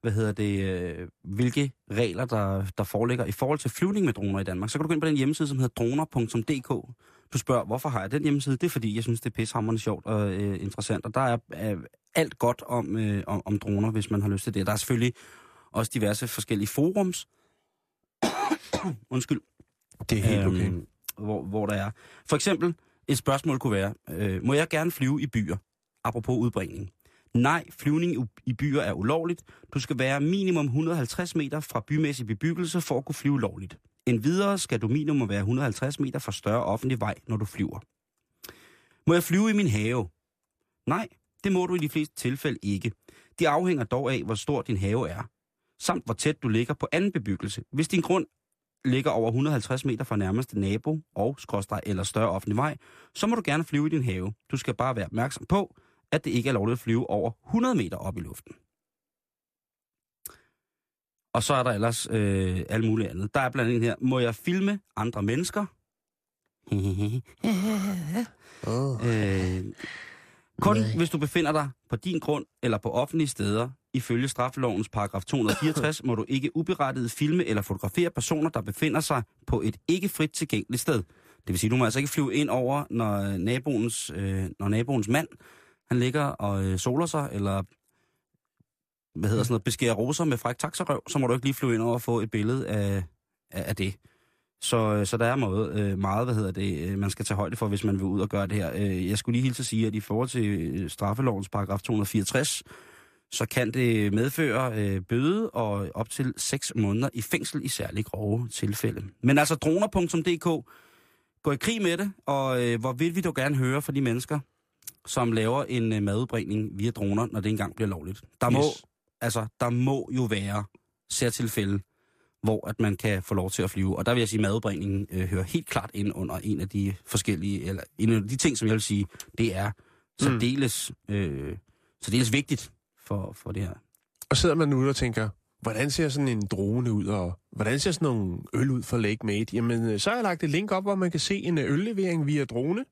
hvad hedder det, øh, hvilke regler, der, der foreligger i forhold til flyvning med droner i Danmark, så kan du gå ind på den hjemmeside, som hedder droner.dk. Du spørger, hvorfor har jeg den hjemmeside? Det er fordi, jeg synes, det er pissehammerende sjovt og øh, interessant. Og der er øh, alt godt om, øh, om, om droner, hvis man har lyst til det. Der er selvfølgelig også diverse forskellige forums. [coughs] Undskyld. det er helt okay. Øhm, hvor, hvor der er. For eksempel, et spørgsmål kunne være, øh, må jeg gerne flyve i byer? Apropos udbringning. Nej, flyvning i- byer er ulovligt. Du skal være minimum 150 meter fra bymæssig bebyggelse for at kunne flyve lovligt. En videre skal du minimum være 150 meter fra større offentlig vej, når du flyver. Må jeg flyve i min have? Nej, det må du i de fleste tilfælde ikke. Det afhænger dog af, hvor stor din have er, samt hvor tæt du ligger på anden bebyggelse. Hvis din grund ligger over 150 meter fra nærmeste nabo og skråstreg eller større offentlig vej, så må du gerne flyve i din have. Du skal bare være opmærksom på, at det ikke er lovligt at flyve over 100 meter op i luften. Og så er der ellers øh, alt muligt andet. Der er blandt andet her, må jeg filme andre mennesker? Oh. øh, kun hvis du befinder dig på din grund eller på offentlige steder, ifølge straffelovens paragraf 264, [laughs] må du ikke uberettiget filme eller fotografere personer, der befinder sig på et ikke frit tilgængeligt sted. Det vil sige, du må altså ikke flyve ind over, når naboens, øh, når naboens mand, han ligger og øh, soler sig, eller hvad hedder sådan noget, beskærer roser med fræk taxarøv, så må du ikke lige flyve ind over og få et billede af, af, af det. Så, øh, så der er måde, øh, meget, hvad hedder det, øh, man skal tage højde for, hvis man vil ud og gøre det her. Jeg skulle lige hilse at sige, at i forhold til straffelovens paragraf 264, så kan det medføre bøde og op til 6 måneder i fængsel i særlig grove tilfælde. Men altså droner.dk, gå i krig med det, og hvor vil vi dog gerne høre fra de mennesker, som laver en øh, madudbringning via droner, når det engang bliver lovligt. Der må, Yes. altså, der må jo være særtilfælde, hvor at man kan få lov til at flyve. Og der vil jeg sige, at madudbringningen øh, hører helt klart ind under en af de forskellige, eller en af de ting, som jeg vil sige, det er særdeles, øh, særdeles vigtigt for, for det her. Og sidder man ude og tænker, hvordan ser sådan en drone ud, og hvordan ser sådan nogle øl ud for Lake Made? Jamen, øh, så har jeg lagt et link op, hvor man kan se en øh, øllevering via drone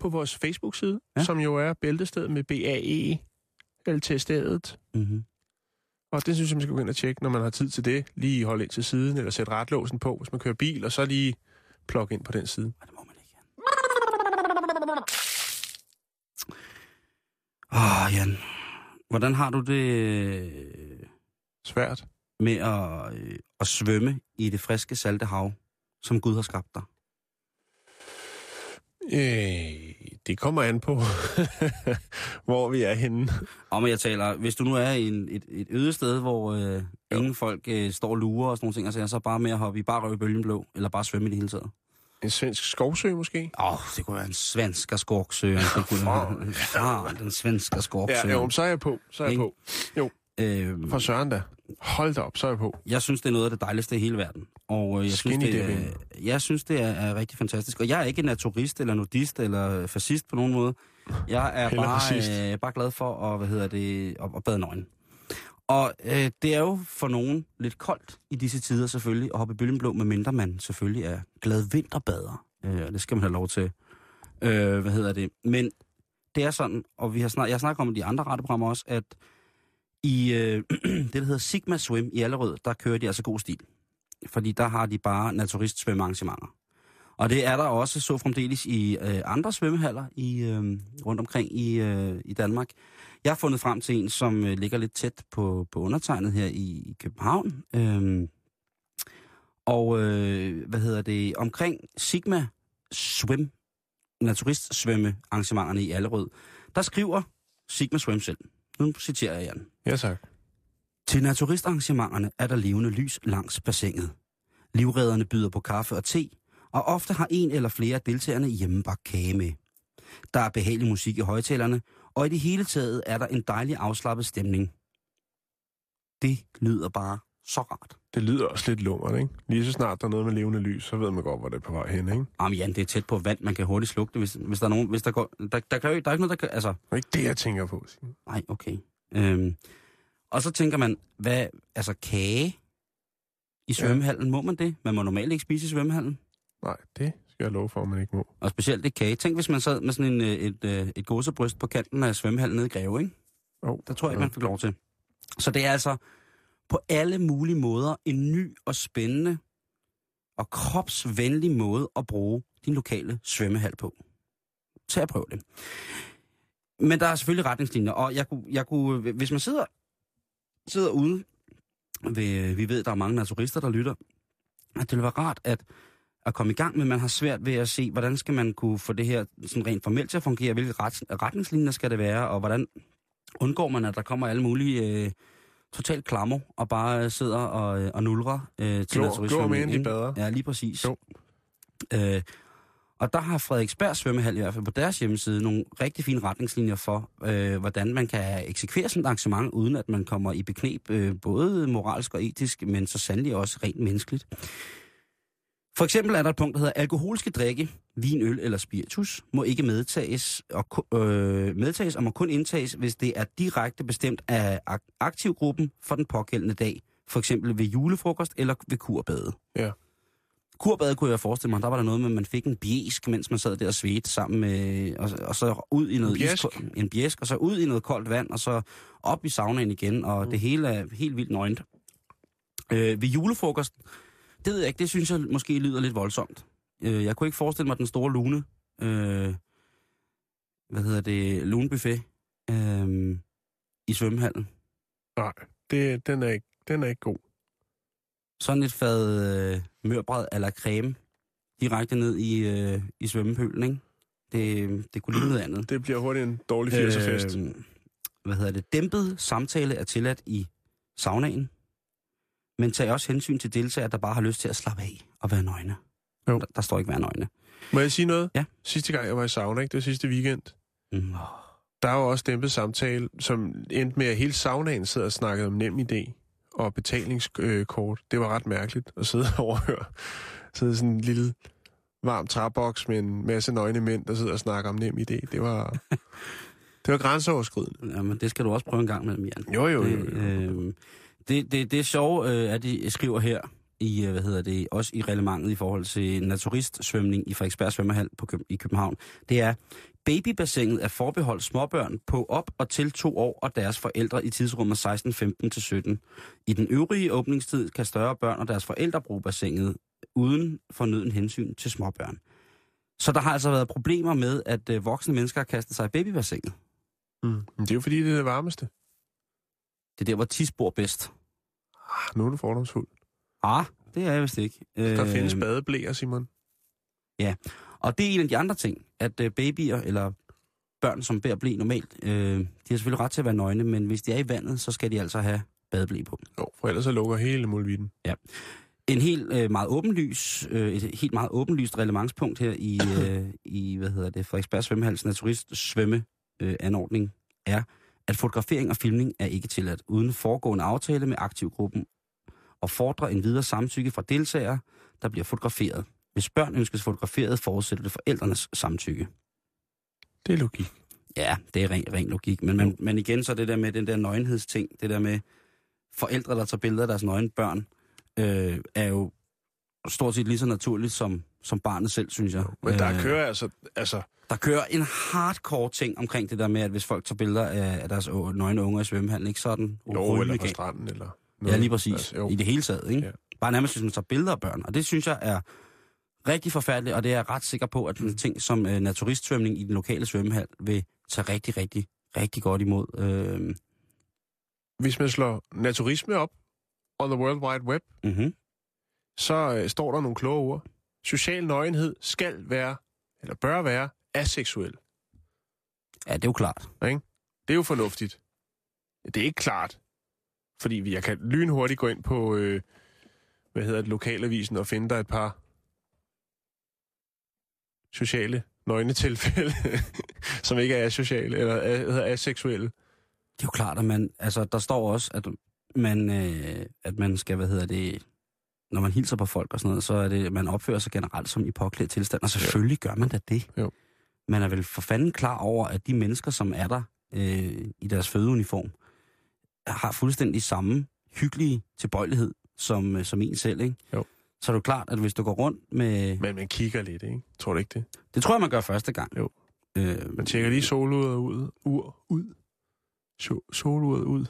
på vores Facebook-side, Ja. ja. som jo er bæltested med BAE, LT stedet. Mm-hmm. Og det synes jeg, man skal gå ind og tjekke, når man har tid til det. Lige holde ind til siden, eller sætte retlåsen på, hvis man kører bil, og så lige plukke ind på den side. Det må man ikke. Åh, oh, Jan. Hvordan har du det øh, Svært. med at, øh, at svømme i det friske, salte hav, som Gud har skabt dig? Øh, det kommer an på, [laughs] hvor vi er henne. Om jeg taler, hvis du nu er i en, et, et øde sted, hvor øh, ingen folk øh, står og lurer og sådan nogle ting, og så, så bare med at hoppe i bare røv i bølgen blå, eller bare svømme i det hele taget. En svensk skovsø måske? Åh, oh, det kunne være en [laughs] kunne være, [laughs] ja, den svensker skorksø. Ja, jo, så er jeg på. Så er jeg Ikke? på. Jo, øh, for søren da. Hold da op, så er jeg på. Jeg synes, det er noget af det dejligste i hele verden. Og øh, jeg synes, Skinny det er, jeg synes, det er, er rigtig fantastisk. Og jeg er ikke naturist eller nudist eller fascist på nogen måde. Jeg er Heller bare, fascist. øh, bare glad for at, hvad hedder det, at, at bade nøgen. Og øh, det er jo for nogen lidt koldt i disse tider selvfølgelig at hoppe i bølgen blå, medmindre man selvfølgelig er glad vinterbader. Øh, det skal man have lov til. Øh, hvad hedder det? Men det er sådan, og vi har snak, jeg har snakket om i de andre radioprogrammer også, at i øh, [clears throat] det, der hedder Sigma Swim i Allerød, der kører de altså god stil. Fordi der har de bare naturist svømmearrangementer. Og det er der også så fremdeles i øh, andre svømmehaller i, øh, rundt omkring i, øh, i Danmark. Jeg har fundet frem til en, som øh, ligger lidt tæt på, på undertegnet her i, i København. Øh, og øh, hvad hedder det? Omkring Sigma Swim, naturistsvømmearrangementerne i Allerød, der skriver Sigma Swim selv. Nu citerer jeg Jan. Ja, tak. Til naturistarrangementerne er der levende lys langs bassinet. Livredderne byder på kaffe og te, og ofte har en eller flere af deltagerne hjemmebagt kage med. Der er behagelig musik i højtalerne, og i det hele taget er der en dejlig afslappet stemning. Det lyder bare så rart. Det lyder også lidt lummert, ikke? Lige så snart der er noget med levende lys, så ved man godt, hvor det er på vej hen, ikke? Jamen Jan, det er tæt på vand, man kan hurtigt slukke det, hvis, hvis der er nogen... Hvis der, går, der, der, kan jo, der er ikke noget, der kan... Altså, Det er ikke det, jeg tænker på. Signe. nej, okay. Øhm, og så tænker man, hvad... Altså, kage i svømmehallen, må man det? Man må normalt ikke spise i svømmehallen. Nej, det skal jeg love for, at man ikke må. Og specielt det kage. Tænk, hvis man sad med sådan en, øh, et, øh, et gåsebryst på kanten af svømmehallen nede i Greve, ikke? Oh, Der tror jeg ikke, man fik lov til. Så det er altså på alle mulige måder en ny og spændende og kropsvenlig måde at bruge din lokale svømmehal på. Tag og prøv det. Men der er selvfølgelig retningslinjer, og jeg kunne, jeg kunne hvis man sidder, sidder ude, ved, vi ved, der er mange naturister, der lytter, at det ville være rart at, at komme i gang, men man har svært ved at se, hvordan skal man kunne få det her sådan rent formelt til at fungere, hvilke ret, retningslinjer skal det være, og hvordan undgår man, at der kommer alle mulige øh, totalt klammer og bare øh, sidder og, øh, og nulrer øh, til Glor- glor bader. Ja, lige præcis. Jo. Øh, og der har Frederiksberg svømmehal i hvert fald på deres hjemmeside nogle rigtig fine retningslinjer for, øh, hvordan man kan eksekvere sådan et arrangement, uden at man kommer i beknep, øh, både moralsk og etisk, men så sandelig også rent menneskeligt. For eksempel er der et punkt, der hedder, alkoholiske drikke, vin, øl eller spiritus, må ikke medtages og, øh, medtages og må kun indtages, hvis det er direkte bestemt af ak- aktivgruppen for den pågældende dag. For eksempel ved julefrokost eller ved kurbade. Ja. Kurbade kunne jeg forestille mig, der var der noget med, at man fik en bjæsk, mens man sad der og svedte sammen med, og, og så ud i noget En bjæsk? iskold- en bjæsk, og så ud i noget koldt vand, og så op i saunaen igen, og mm. det hele er helt vildt nøgent. Øh, ved julefrokost, det ved jeg ikke, det synes jeg måske lyder lidt voldsomt. Øh, jeg kunne ikke forestille mig den store lune, øh, hvad hedder det, lunebuffet, øh, i svømmehallen. Nej, det, den, er ikke, den er ikke god. Sådan et fad øh, mørbræd eller creme direkte ned i, øh, i svømmepølen, ikke? Det, det kunne ligne noget andet. Det bliver hurtigt en dårlig 80'er-fest. Øh, hvad hedder det? Dæmpet samtale er tilladt i saunaen, men tag også hensyn til deltagere, der bare har lyst til at slappe af og være nøgne. Jo. Der, der står ikke være nøgne. Må jeg sige noget? Ja. Sidste gang, jeg var i sauna, ikke? det var sidste weekend, Mm. der var jo også dæmpet samtale, som endte med, at hele saunaen sidder og snakkede om nem idé og betalingskort. Det var ret mærkeligt at sidde og overhøre. Sidde sådan en lille varm træboks med en masse nøgne mænd, der sidder og snakker om nem idé. Det var, [laughs] det var grænseoverskridende. Jamen, det skal du også prøve en gang med Jan. Jo, jo, jo. Det, øh, det, det, det er sjovt, øh, at de skriver her, i, øh, hvad hedder det, også i reglementet i forhold til naturistsvømning i Frederiksberg Svømmehal på Køb- i København. Det er, babybassinet er forbeholdt småbørn på op og til to år og deres forældre i tidsrummet 16, 15 til 17. I den øvrige åbningstid kan større børn og deres forældre bruge bassinet uden fornøden hensyn til småbørn. Så der har altså været problemer med, at øh, voksne mennesker har kastet sig i babybassinet. Mm. Det er jo fordi, det er det varmeste. Det er der, hvor tis bor bedst. Ah, nu er du fordomsfuld. Ah, det er jeg vist ikke. Der Øh, findes badeblæer, Simon. Og det er en af de andre ting, at øh, babyer eller børn, som bærer blæ normalt, øh, de har selvfølgelig ret til at være nøgne, men hvis de er i vandet, så skal de altså have badeblæ på. Jo, for ellers så lukker hele muligheden. En helt øh, meget åbenlys, øh, et helt meget åbenlyst relevancpunkt her i, [coughs] øh, i hvad hedder det, Frederiksberg Svømmehals naturist svømme øh, anordning er, at fotografering og filmning er ikke tilladt uden foregående aftale med aktivgruppen og fordrer en videre samtykke fra deltagere, der bliver fotograferet. Hvis børn ønskes fotograferet, forudsætter det forældrenes samtykke. Det er logik. Ja, det er ren, ren logik. Men, men, men igen så det der med den der nøgenhedsting, det der med forældre, der tager billeder af deres nøgne børn, øh, er jo stort set lige så naturligt som, som barnet selv, synes jeg. Men der Øh, kører altså... altså der kører en hardcore ting omkring det der med, at hvis folk tager billeder af, af deres nøgne unger i svømmehallen, ikke sådan? jo, eller på stranden, eller... Ja, lige præcis. Altså, jo. I det hele taget, ikke? Ja. Bare nærmest, hvis man tager billeder af børn. Og det synes jeg er rigtig forfærdeligt, og det er jeg ret sikker på, at Mm. ting som øh, naturistsvømning i den lokale svømmehal vil tage rigtig, rigtig, rigtig godt imod. Øh, Hvis man slår naturisme op on the World Wide Web, mm-hmm. Så øh, står der nogle kloge ord. Social nøgenhed skal være, eller bør være, aseksuel. Ja, det er jo klart. Det er jo fornuftigt. Det er ikke klart. Fordi vi- jeg kan lynhurtigt gå ind på, øh, hvad hedder det, lokalavisen og finde der et par sociale nøgnetilfælde, [laughs] som ikke er asociale, eller er, hedder aseksuelle. Det er jo klart, at man, altså, der står også, at man, øh, at man skal, hvad hedder det, når man hilser på folk og sådan noget, så er det, man opfører sig generelt som i påklædt tilstand, og selvfølgelig gør man da det. Jo. Man er vel for fanden klar over, at de mennesker, som er der øh, i deres fødeuniform, har fuldstændig samme hyggelige tilbøjelighed som, øh, som en selv, ikke? Jo. Så er det klart, at hvis du går rundt med... Men man kigger lidt, ikke? Tror du ikke det? Det tror jeg, man gør første gang. Jo. Øh, Man tjekker lige soluret ud. Ur, ud. So, soluret ud.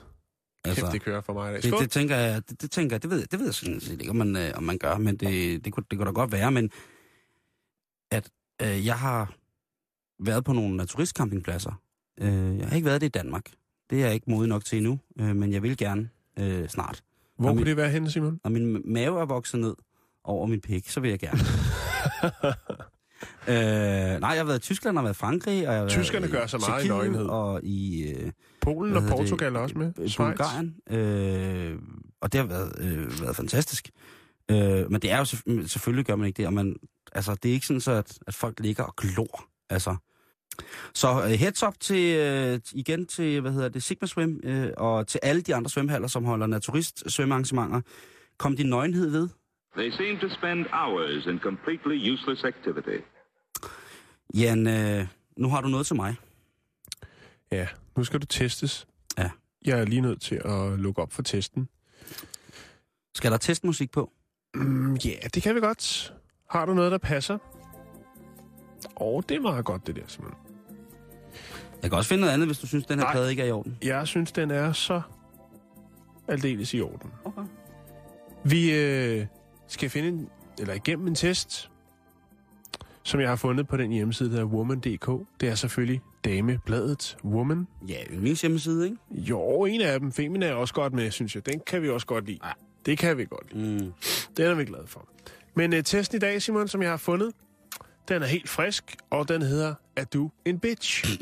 Altså, Kæft, det kører for mig. Det, det, tænker jeg, det, det tænker jeg, det ved, jeg- det ved jeg sådan set ikke, om man, øh, om man gør, men det, det, kunne, det kunne da godt være, men at øh, jeg har været på nogle naturistcampingpladser. Øh, jeg har ikke været det i Danmark. Det er jeg ikke modig nok til endnu, øh, men jeg vil gerne øh, snart. Hvor kunne det være henne, Simon? Når min mave er vokset ned over min pik, så vil jeg gerne. [laughs] Øh, nej, jeg har været i Tyskland og været i Frankrig. Og jeg har været Tyskerne i gør så meget i nøgenhed. Og i øh, Polen og Portugal det? også med. øh. Bulgarien. Øh, og det har været, øh, været fantastisk. Øh, men det er jo selvf- selvfølgelig gør man ikke det. Og man, altså, det er ikke sådan, så at, at folk ligger og glor. Altså. Så øh, heads up til, øh, igen til, hvad hedder det, Sigma Swim, øh, og til alle de andre svømmehaller, som holder naturist svømmearrangementer. Kom din nøgenhed ved. They seem to spend hours in completely useless activity. Jan, øh, nu har du noget til mig. Ja, nu skal du testes. Ja. Jeg er lige nødt til at lukke op for testen. Skal der testmusik på? Mm, ja, det kan vi godt. Har du noget, der passer? Åh, oh, det er meget godt, det der, Simon. Jeg kan også finde noget andet, hvis du synes, den her Nej. plade ikke er i orden. Jeg synes, den er så aldeles i orden. Okay. Vi øh, skal finde en, eller igennem en test, som jeg har fundet på den hjemmeside, der er woman.dk. Det er selvfølgelig damebladet Woman. Ja, min hjemmeside, ikke? Jo, en af dem, Femina, er også godt med, synes jeg. Den kan vi også godt lide. Ja. Det kan vi godt lide. Mm. Den er vi glade for. Men uh, testen i dag, Simon, som jeg har fundet, den er helt frisk, og den hedder, er du en bitch?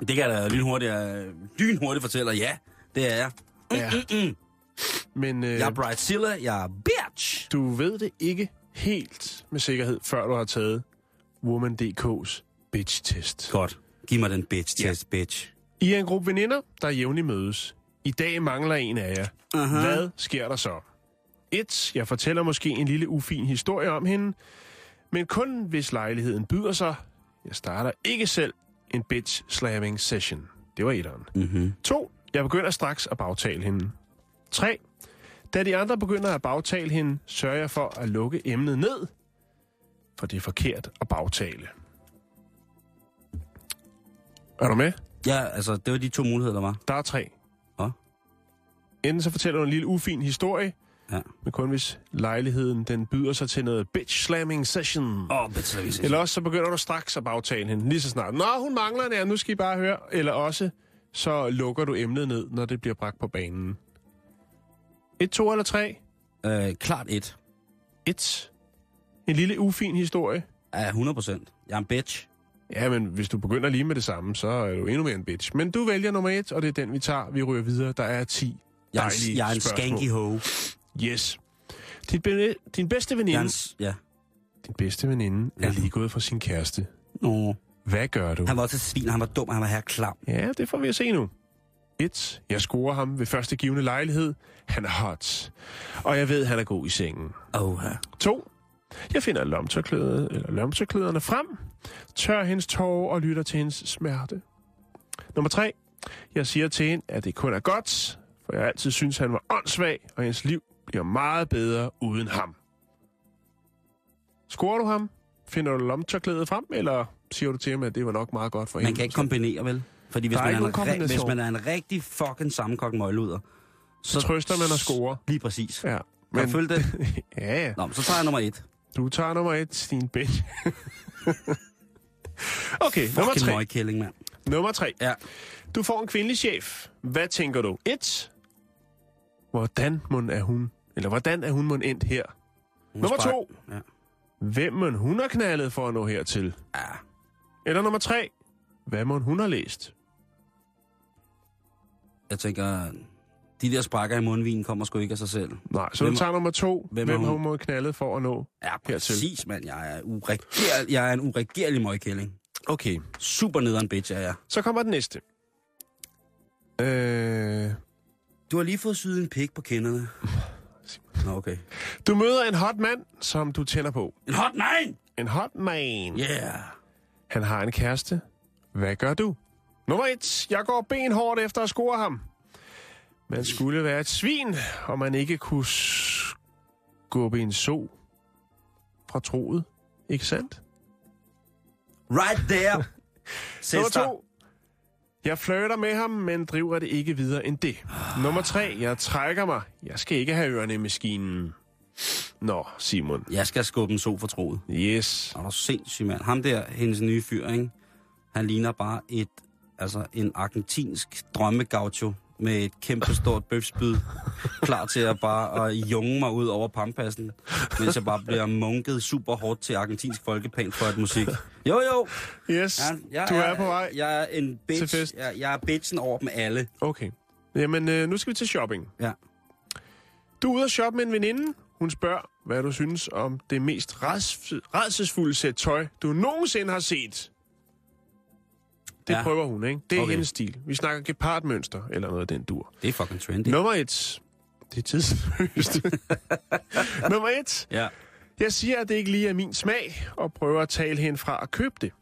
Det kan jeg da lynhurtigt, øh, lynhurtigt fortælle, ja, det er jeg. Ja. Men uh, Jeg er Brightzilla, jeg er bitch. du ved det ikke helt med sikkerhed, før du har taget Woman.dk's bitch-test. Godt. Giv mig den bitch test, bitch. I er en gruppe veninder, der jævnligt mødes. I dag mangler en af jer. Aha. Hvad sker der så? 1. Jeg fortæller måske en lille ufin historie om hende, men kun hvis lejligheden byder sig. Jeg starter ikke selv en bitch slamming session. Det var etteren. Mm-hmm. 2. Jeg begynder straks at bagtale hende. 3. Da de andre begynder at bagtale hende, sørger jeg for at lukke emnet ned, for det er forkert at bagtale. Er du med? Ja, altså, det var de to muligheder, der var. Der er tre. Nå. Enten så fortæller du en lille ufin historie, Ja. men kun hvis lejligheden den byder sig til noget bitch slamming session. Åh, oh, bitch slamming session. Eller også så begynder du straks at bagtale hende, lige så snart. Nå, hun mangler en nu skal I bare høre. Eller også så lukker du emnet ned, når det bliver bragt på banen. Et, to eller tre? Øh, klart et. Et. En lille ufin historie. Ja, 100 procent. Jeg er en bitch. Ja, men hvis du begynder lige med det samme, så er du endnu mere en bitch. Men du vælger nummer et, og det er den, vi tager. Vi ryger videre. Der er 10 Jeg er, dejlige jeg er en spørgsmål. skanky hoe. Yes. Din, be- din bedste Jeg er veninde, en, s- ja. din bedste veninde er Ja. lige gået fra sin kæreste. Nå. Hvad gør du? Han var også svin, han var dum, han var her klam. Ja, det får vi at se nu. 1. Jeg scorer ham ved første givende lejlighed. Han er hot. Og jeg ved, han er god i sengen. Åh, ja. 2. Jeg finder lomtørklædet, eller lomtørklæderne frem, tør hendes tårer og lytter til hendes smerte. Nummer 3. Jeg siger til hende, at det kun er godt, for jeg altid synes, han var åndssvag, og hendes liv bliver meget bedre uden ham. Scorer du ham? Finder du lomtørklædet frem, eller siger du til ham, at det var nok meget godt for Man hende? kan ikke kombinere, vel? Fordi hvis man er, en, hvis man er en rigtig fucking sammenkogt møgluder, Så trøster man og scorer. Lige præcis. Ja. Kan du følge det? [laughs] ja, ja. Nå, men så tager jeg nummer et. Du tager nummer et, din bitch. [laughs] okay, nummer tre. møgkælling, mand. Nummer tre. Ja. Du får en kvindelig chef. Hvad tænker du? Et. Hvordan må er hun? Eller hvordan er hun må endt her? Hun Nummer spar- to. Ja. Hvem må hun har knaldet for at nå hertil? ja. Eller nummer tre. Hvad må hun har læst? Jeg tænker, de der sprækker i mundvinen kommer sgu ikke af sig selv. Nej, så Hvem- du tager nummer to. hvem Hvem, har hun? knaldet for at nå? Ja, Hertil. præcis, mand. Jeg er, ureger, jeg er en uregerlig møgkælling. Okay, Super nederen bitch er jeg. så kommer den næste. Øh, Du har lige fået syet en pik på kinderne. [laughs] Nå, okay. du møder en hot mand, som du tænder på. En hot man! En hot man. Yeah. Han har en kæreste. Hvad gør du? Nummer et. Jeg går benhårdt efter at score ham. Man skulle være et svin, og man ikke kunne skubbe en so fra troet. Ikke sandt? Right there. [laughs] Nummer to. Jeg flirter med ham, men driver det ikke videre end det. Nummer tre. Jeg trækker mig. Jeg skal ikke have ørerne i maskinen. Nå, Simon. Jeg skal skubbe en so for troet. Yes. Og du sindssyg, mand. Ham der, hendes nye fyr, ikke? Han ligner bare et, altså en argentinsk drømmegaucho med et kæmpe stort bøfspyd, klar til at bare at junge mig ud over pampassen, mens jeg bare bliver munket super hårdt til argentinsk folkepæn for et musik. Jo, jo. Yes, Jeg, jeg du er på vej. Jeg er en bitch. til fest. Jeg, jeg er bitchen over dem alle. Okay. Jamen, øh, nu skal vi til shopping. Ja. Du er ude at shoppe med en veninde. Hun spørger, hvad du synes om det mest redselsfulde sæt tøj, du nogensinde har set. Det Ja. prøver hun, ikke? Det er Okay. hendes stil. Vi snakker gepardmønster eller noget af den dur. Det er fucking trendy. Nummer et. Det er tidsløst. [laughs] Nummer et. Ja. Jeg siger, at det ikke lige er min smag, og prøver at tale hende fra at købe det.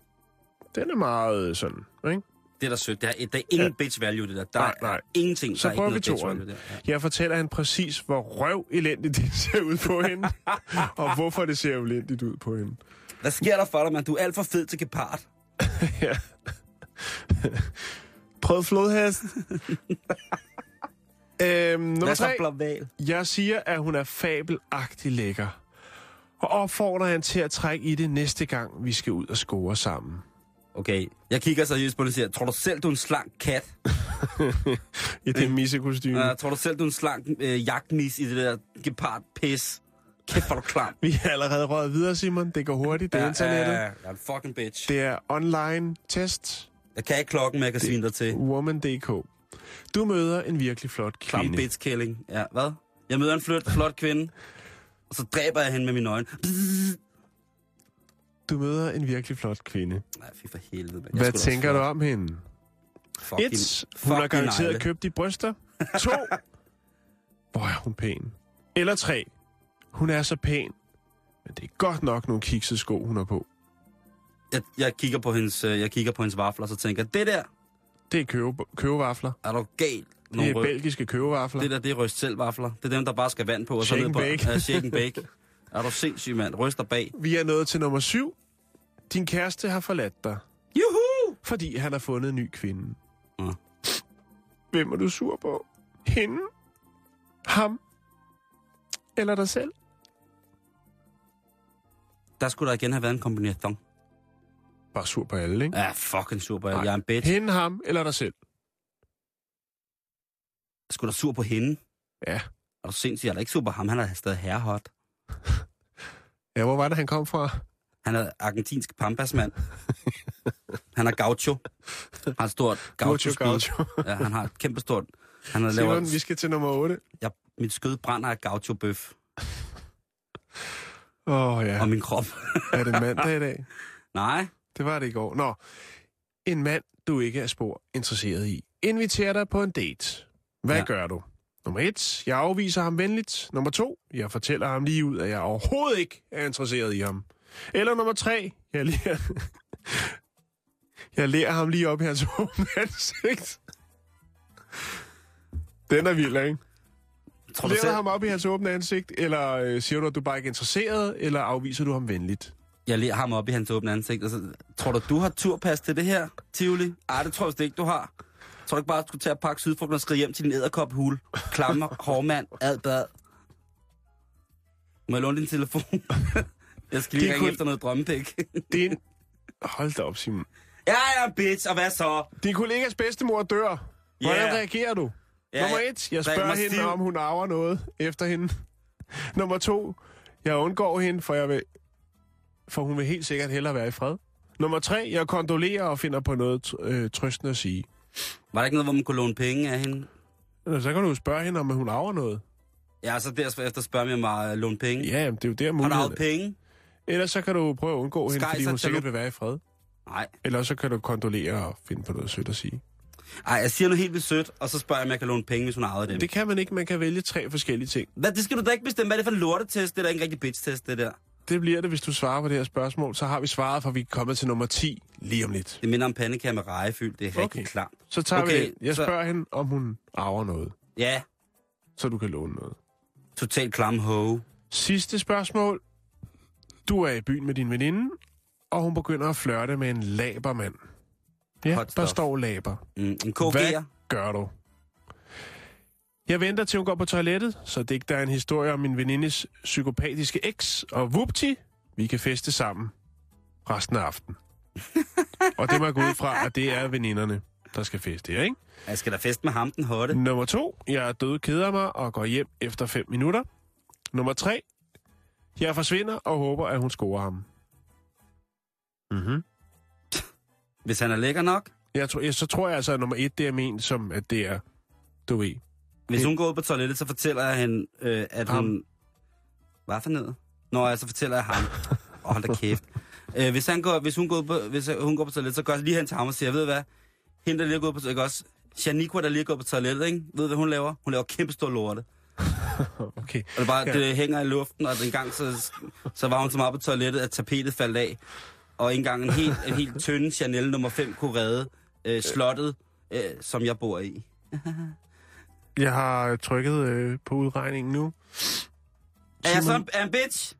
Den er meget sådan, ikke? Det er da sødt. Der er, der er ingen ja. bitch value, det der. Der Nej, nej. er ingenting. Så der er prøver ikke vi noget bitch toeren. value der. Ja. Jeg fortæller hende præcis, hvor røv elendigt det ser ud på hende, [laughs] og hvorfor det ser elendigt ud på hende. Hvad sker der for dig, mand? Du er alt for fed til gepard. [laughs] ja. [laughs] Prøv flodhest. [laughs] øhm, nummer tre. Jeg siger, at hun er fabelagtig lækker. Og opfordrer hende til at trække i det næste gang, vi skal ud og score sammen. Okay, jeg kigger seriøst på det og siger, tror du selv, du er en slank kat? [laughs] I det missekostyme. Uh, tror du selv, du er en slank øh, jagtmis i det der gepard pis? Kæft, hvor du klam. Vi er allerede røget videre, Simon. Det går hurtigt. Det er internettet. Ja, er en fucking bitch. Det er online test. Jeg kan ikke klokken, men jeg kan svine dig til. Woman.dk. Du møder en virkelig flot Klam kvinde. bitch killing. Ja, hvad? Jeg møder en flot, flot kvinde, og så dræber jeg hende med mine øjne. Bzzz. Du møder en virkelig flot kvinde. Nej, fy for helvede. Jeg Hvad tænker du om hende? Fuck Et, din- hun har garanteret negle. købt de bryster. To, [laughs] hvor er hun pæn. Eller tre, hun er så pæn, men det er godt nok nogle kiksede sko, hun har på. Jeg, jeg, kigger på hendes, øh, jeg kigger på hendes vafler, og så tænker det der, Det er køve, køvevafler. er du galt? Det Nogle er rød- belgiske køvevafler. Det der, det er røst selv vafler. Det er dem, der bare skal vand på. Og Shake så ned and på, bake. Ja, shake and bake. Er du sindssyg, mand? Ryster bag. Vi er nået til nummer syv. Din kæreste har forladt dig, Juhu! fordi han har fundet en ny kvinde. Ja. Hvem er du sur på? Hende? Ham? Eller dig selv? Der skulle der igen have været en kombination. Bare sur på alle, ikke? Ja, fucking super. Nej. Jeg er en bitch. Hende, ham eller dig selv? Skulle da sur på hende. Ja. Er du sindssyg? Jeg er da ikke sur på ham. Han er stadig herrehot. [laughs] Ja, hvor var det, han kom fra? Han er argentinsk pampasmand. han er gaucho. Han har et stort gaucho, Gaucho. Ja, han har et kæmpe stort... Han har lavet... Simon, vi skal til nummer 8. Jeg, mit skød brænder af gaucho-bøf. Åh oh, ja, Og min krop. er det mandag i dag? [laughs] Nej. Det var det i går. Nå, en mand, du ikke er spor interesseret i, inviterer dig på en date. Hvad Ja. gør du? Nummer et, jeg afviser ham venligt. Nummer to, jeg fortæller ham lige ud, at jeg overhovedet ikke er interesseret i ham. Eller nummer tre, jeg lærer, [laughs] jeg lærer ham lige op i hans [laughs] åbne ansigt. Den er vild, ikke? Tror du Lærer selv, ham op i hans åbne ansigt, eller øh, siger du, at du bare ikke er interesseret, eller afviser du ham venligt? Jeg lærer ham op i hans åbne ansigt, og så, tror du, du har turpas til det her, Tivoli? Ej, det tror jeg ikke, du har. Tror du ikke bare, at du skulle tage at pakke sydfrugten og skride hjem til din æderkophul? Klammer, [laughs] hårmand, ad, bad. Må jeg låne din telefon? [laughs] jeg skal lige Det ringe kunne- efter noget drømmepæk. [laughs] Det er en... Hold da op, Simon. er en bitch, og hvad så? Din kollegas bedstemor dør. Hvordan Ja. reagerer du? Ja, Nummer et, jeg spørger hende, stiv. om hun arver noget efter hende. Nummer to, jeg undgår hende, for, jeg vil, for hun vil helt sikkert hellere være i fred. Nummer tre, jeg kondolerer og finder på noget øh, trøstende at sige. Var der ikke noget, hvor man kunne låne penge af hende? Eller Så kan du jo spørge hende, om hun arver noget. Ja, så derefter spørger jeg mig at låne penge. Ja, jamen, det er jo der Har du muligheden. penge? Ellers så kan du prøve at undgå hende, fordi hun sikkert du- vil være i fred. Nej. Eller så kan du kondolere og finde på noget sødt at sige. Ej, jeg siger noget helt vildt sødt, og så spørger jeg, om jeg kan låne penge, hvis hun arvede dem. Det kan man ikke. Man kan vælge tre forskellige ting. Hvad, det skal du da ikke bestemme. Hvad er det for en lortetest? Det er da ikke en rigtig bitch-test, det der. Det bliver det, hvis du svarer på det her spørgsmål. Så har vi svaret, for vi er kommet til nummer 10 lige om lidt. Det minder om pandekager med rejefyld. Det er rigtig Okay. klart. Så tager Okay, vi det. Jeg så- spørger hende, om hun arver noget, Ja, så du kan låne noget. totalt klam ho. Sidste spørgsmål. Du er i byen med din veninde, og hun begynder at flørte med en labermand. Ja, der står laber. Mm, en Hvad KG'er. gør du? Jeg venter til hun går på toilettet, så det ikke der er en historie om min venindes psykopatiske eks, og vupti, vi kan feste sammen resten af aftenen. [laughs] og det må jeg gå ud fra, at det er veninderne. der skal feste her, ikke? Jeg skal da fest med ham, den hotte. Nummer to, jeg er død keder mig og går hjem efter 5 minutter. Nummer tre, jeg forsvinder og håber, at hun scorer ham. Mm-hmm. Hvis han er lækker nok. Jeg tror, jeg, så tror jeg altså, at nummer et, det er ment som, at det er, du ved. Hvis hun går ud på toilettet, så fortæller jeg hende, øh, at Ham. hun... Hvad for noget? Nå, ja, så fortæller jeg ham. Åh, hold da [laughs] kæft. Øh, hvis, han går, hvis, hun går på, hvis hun går på toilettet, så går jeg lige hen til ham og siger, ved du hvad? Hende, der lige er gået på toilettet, også Shaniqua, der lige er gået på toilettet, ikke? Ved du, hvad hun laver? Hun laver kæmpe stor lorte. [laughs] Okay. Og det, bare, Ja. det hænger i luften, og en gang så, så var hun så meget på toilettet, at tapetet faldt af. Og engang en helt, en helt tynd Chanel nummer 5 kunne redde øh, slottet, øh, som jeg bor i. [laughs] Jeg har trykket øh, på udregningen nu. Er jeg så en, er en bitch?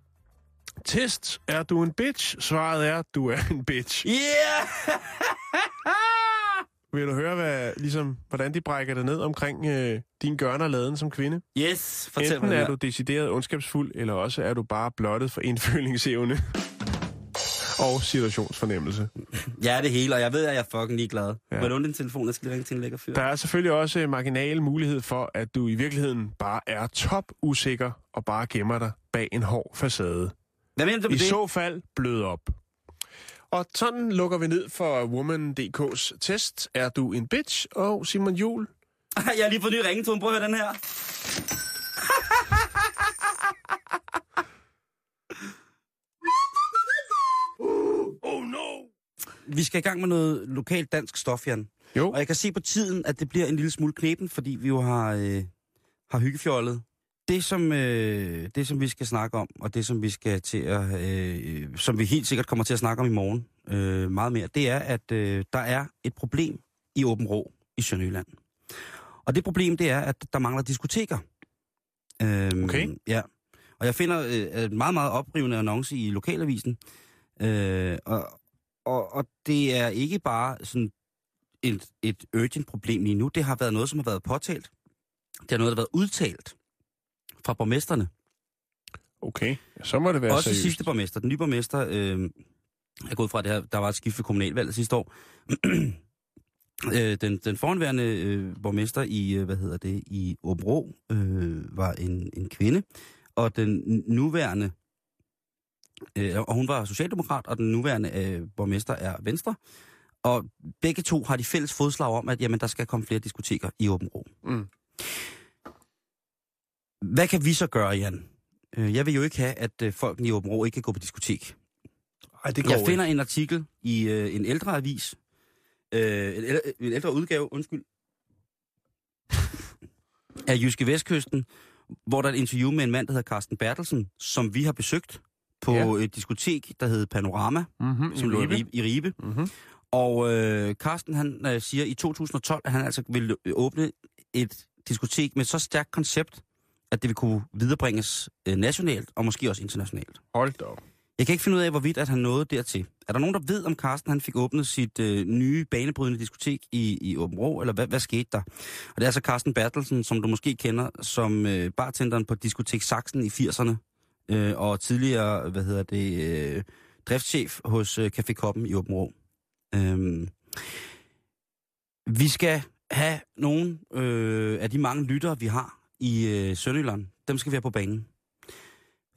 Test, er du en bitch? Svaret er, du er en bitch. Yeah! [laughs] Vil du høre, hvad, ligesom, hvordan de brækker det ned omkring øh, din gørn og laden som kvinde? yes, fortæl Enten mig er du decideret ondskabsfuld, eller også er du bare blottet for indfølingsevne [laughs] og situationsfornemmelse. Ja, det hele, og jeg ved, at jeg er fucking ligeglad. Ja. Vil du din telefon? Jeg skal ringe til en lækker fyr. Der er selvfølgelig også øh, marginal mulighed for, at du i virkeligheden bare er top usikker og bare gemmer dig bag en hård facade. Hvad mener du I det? så fald blød op. Og sådan lukker vi ned for Woman.dk's test. Er du en bitch? Og Simon Jul. [laughs] jeg har lige fået ny ringetone. Prøv at høre den her. [laughs] Oh no! Vi skal i gang med noget lokalt dansk stof, Jan. Jo, Og jeg kan se på tiden, at det bliver en lille smule knepen, fordi vi jo har, øh, har hyggefjollet. Det som, øh, det, som vi skal snakke om, og det, som vi skal til at, øh, som vi helt sikkert kommer til at snakke om i morgen, øh, meget mere, det er, at øh, der er et problem i Åben Rå i Sønderjylland. Og det problem, det er, at der mangler diskoteker. Øhm, Okay. Ja. Og jeg finder øh, en meget, meget oprivende annonce i lokalavisen. Øh, og, og, og det er ikke bare sådan et, et urgent problem lige nu. Det har været noget, som har været påtalt. Det er noget, der har været udtalt fra borgmesterne. okay. Så må det være Også seriøst. sidste borgmester. Den nye borgmester øh, er gået fra det her. Der var et skift ved kommunalvalget sidste år. [clears throat] øh, den, den foranværende øh, borgmester i, øh, hvad hedder det, i Åbro øh, var en, en kvinde. Og den nuværende, øh, og hun var socialdemokrat, og den nuværende øh, borgmester er venstre. Og begge to har de fælles fodslag om, at jamen, der skal komme flere diskoteker i Åbenrå. Mm. Hvad kan vi så gøre, Jan? Øh, Jeg vil jo ikke have, at øh, folk i Åben Rå ikke kan gå på diskotek. Ej, det går Jeg ikke. finder en artikel i øh, en ældre avis, øh, en, ældre, en ældre udgave, undskyld, af Jyske Vestkysten, hvor der er et interview med en mand, der hedder Carsten Bertelsen, som vi har besøgt på Ja. et diskotek, der hedder Panorama, Mm-hmm. som lå i Ribe. I Ribe. Mm-hmm. Og øh, Carsten han øh, siger i 2012, at han altså ville øh, åbne et diskotek med så stærkt koncept, at det vil kunne viderebringes øh, nationalt og måske også internationalt. Hold da. Jeg kan ikke finde ud af, hvorvidt at han nåede dertil. Er der nogen, der ved, om Carsten han fik åbnet sit øh, nye banebrydende diskotek i, i Åben Rå, eller hvad, hvad skete der? Og det er altså Carsten Bertelsen, som du måske kender som øh, bartenderen på Diskotek Saxen i 80'erne, øh, og tidligere, hvad hedder det, øh, driftschef hos øh, Café Koppen i Åben Rå. Øhm, vi skal have nogle øh, af de mange lyttere, vi har i øh, Sønderjylland. Dem skal vi have på banen.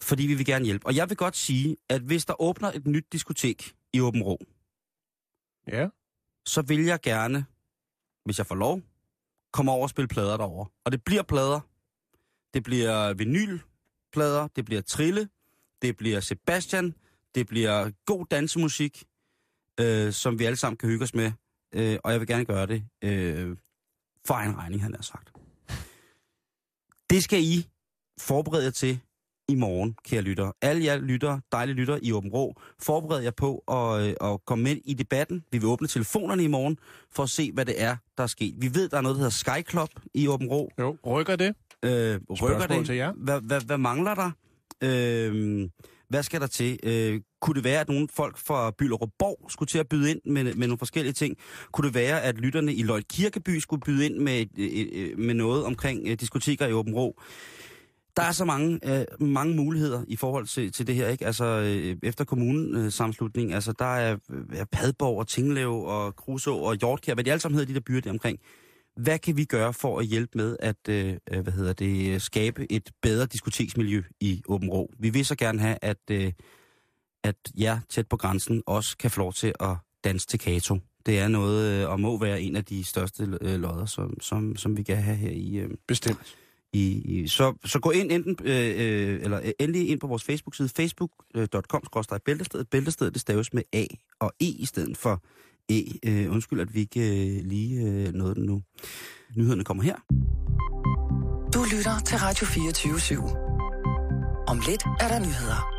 Fordi vi vil gerne hjælpe. Og jeg vil godt sige, at hvis der åbner et nyt diskotek i Åben Rå, Ja. så vil jeg gerne, hvis jeg får lov, komme over og spille plader derover. Og det bliver plader. Det bliver plader, det bliver trille, det bliver Sebastian, det bliver god dansemusik, øh, som vi alle sammen kan hygge os med. Øh, og jeg vil gerne gøre det øh, for egen regning, han har sagt. Det skal I forberede jer til i morgen, kære lytter. Alle jer lytter, dejlige lytter i Åben Rå, forbered jer på at, øh, at komme med i debatten. Vi vil åbne telefonerne i morgen for at se, hvad det er, der er sket. Vi ved, der er noget, der hedder Sky Club i Åben Rå. Jo, rykker det? Øh, rykker det? til jer. Hvad, hvad, hvad mangler der? Øh, hvad skal der til? Øh, kunne det være, at nogle folk fra Byllerup Borg skulle til at byde ind med, med nogle forskellige ting? Kunne det være, at lytterne i Lloyd Kirkeby skulle byde ind med, øh, øh, med noget omkring øh, diskoteker i Åben Rå? der er så mange, øh, mange muligheder i forhold til, til det her, ikke? Altså, øh, efter kommunesamslutning, altså, der er, er Padborg og Tinglev og Kruså og Hjortkær, hvad de alle sammen hedder, de der byer der omkring. Hvad kan vi gøre for at hjælpe med at øh, øh, hvad hedder det, skabe et bedre diskoteksmiljø i Åben Rå? Vi vil så gerne have, at, øh, at jer tæt på grænsen også kan få lov til at danse til Kato. Det er noget, øh, og må være en af de største øh, lodder, som, som, som vi kan have her i... Øh, Bestemt. i, i så, så gå ind enten, øh, øh, eller øh, endelig ind på vores Facebook-side, facebook.com bæltestedet. Bæltestedet, det staves med A og E i stedet for E. Øh, undskyld, at vi ikke øh, lige øh, nåede den nu. Nyhederne kommer her. Du lytter til Radio 24 /7. Om lidt er der nyheder.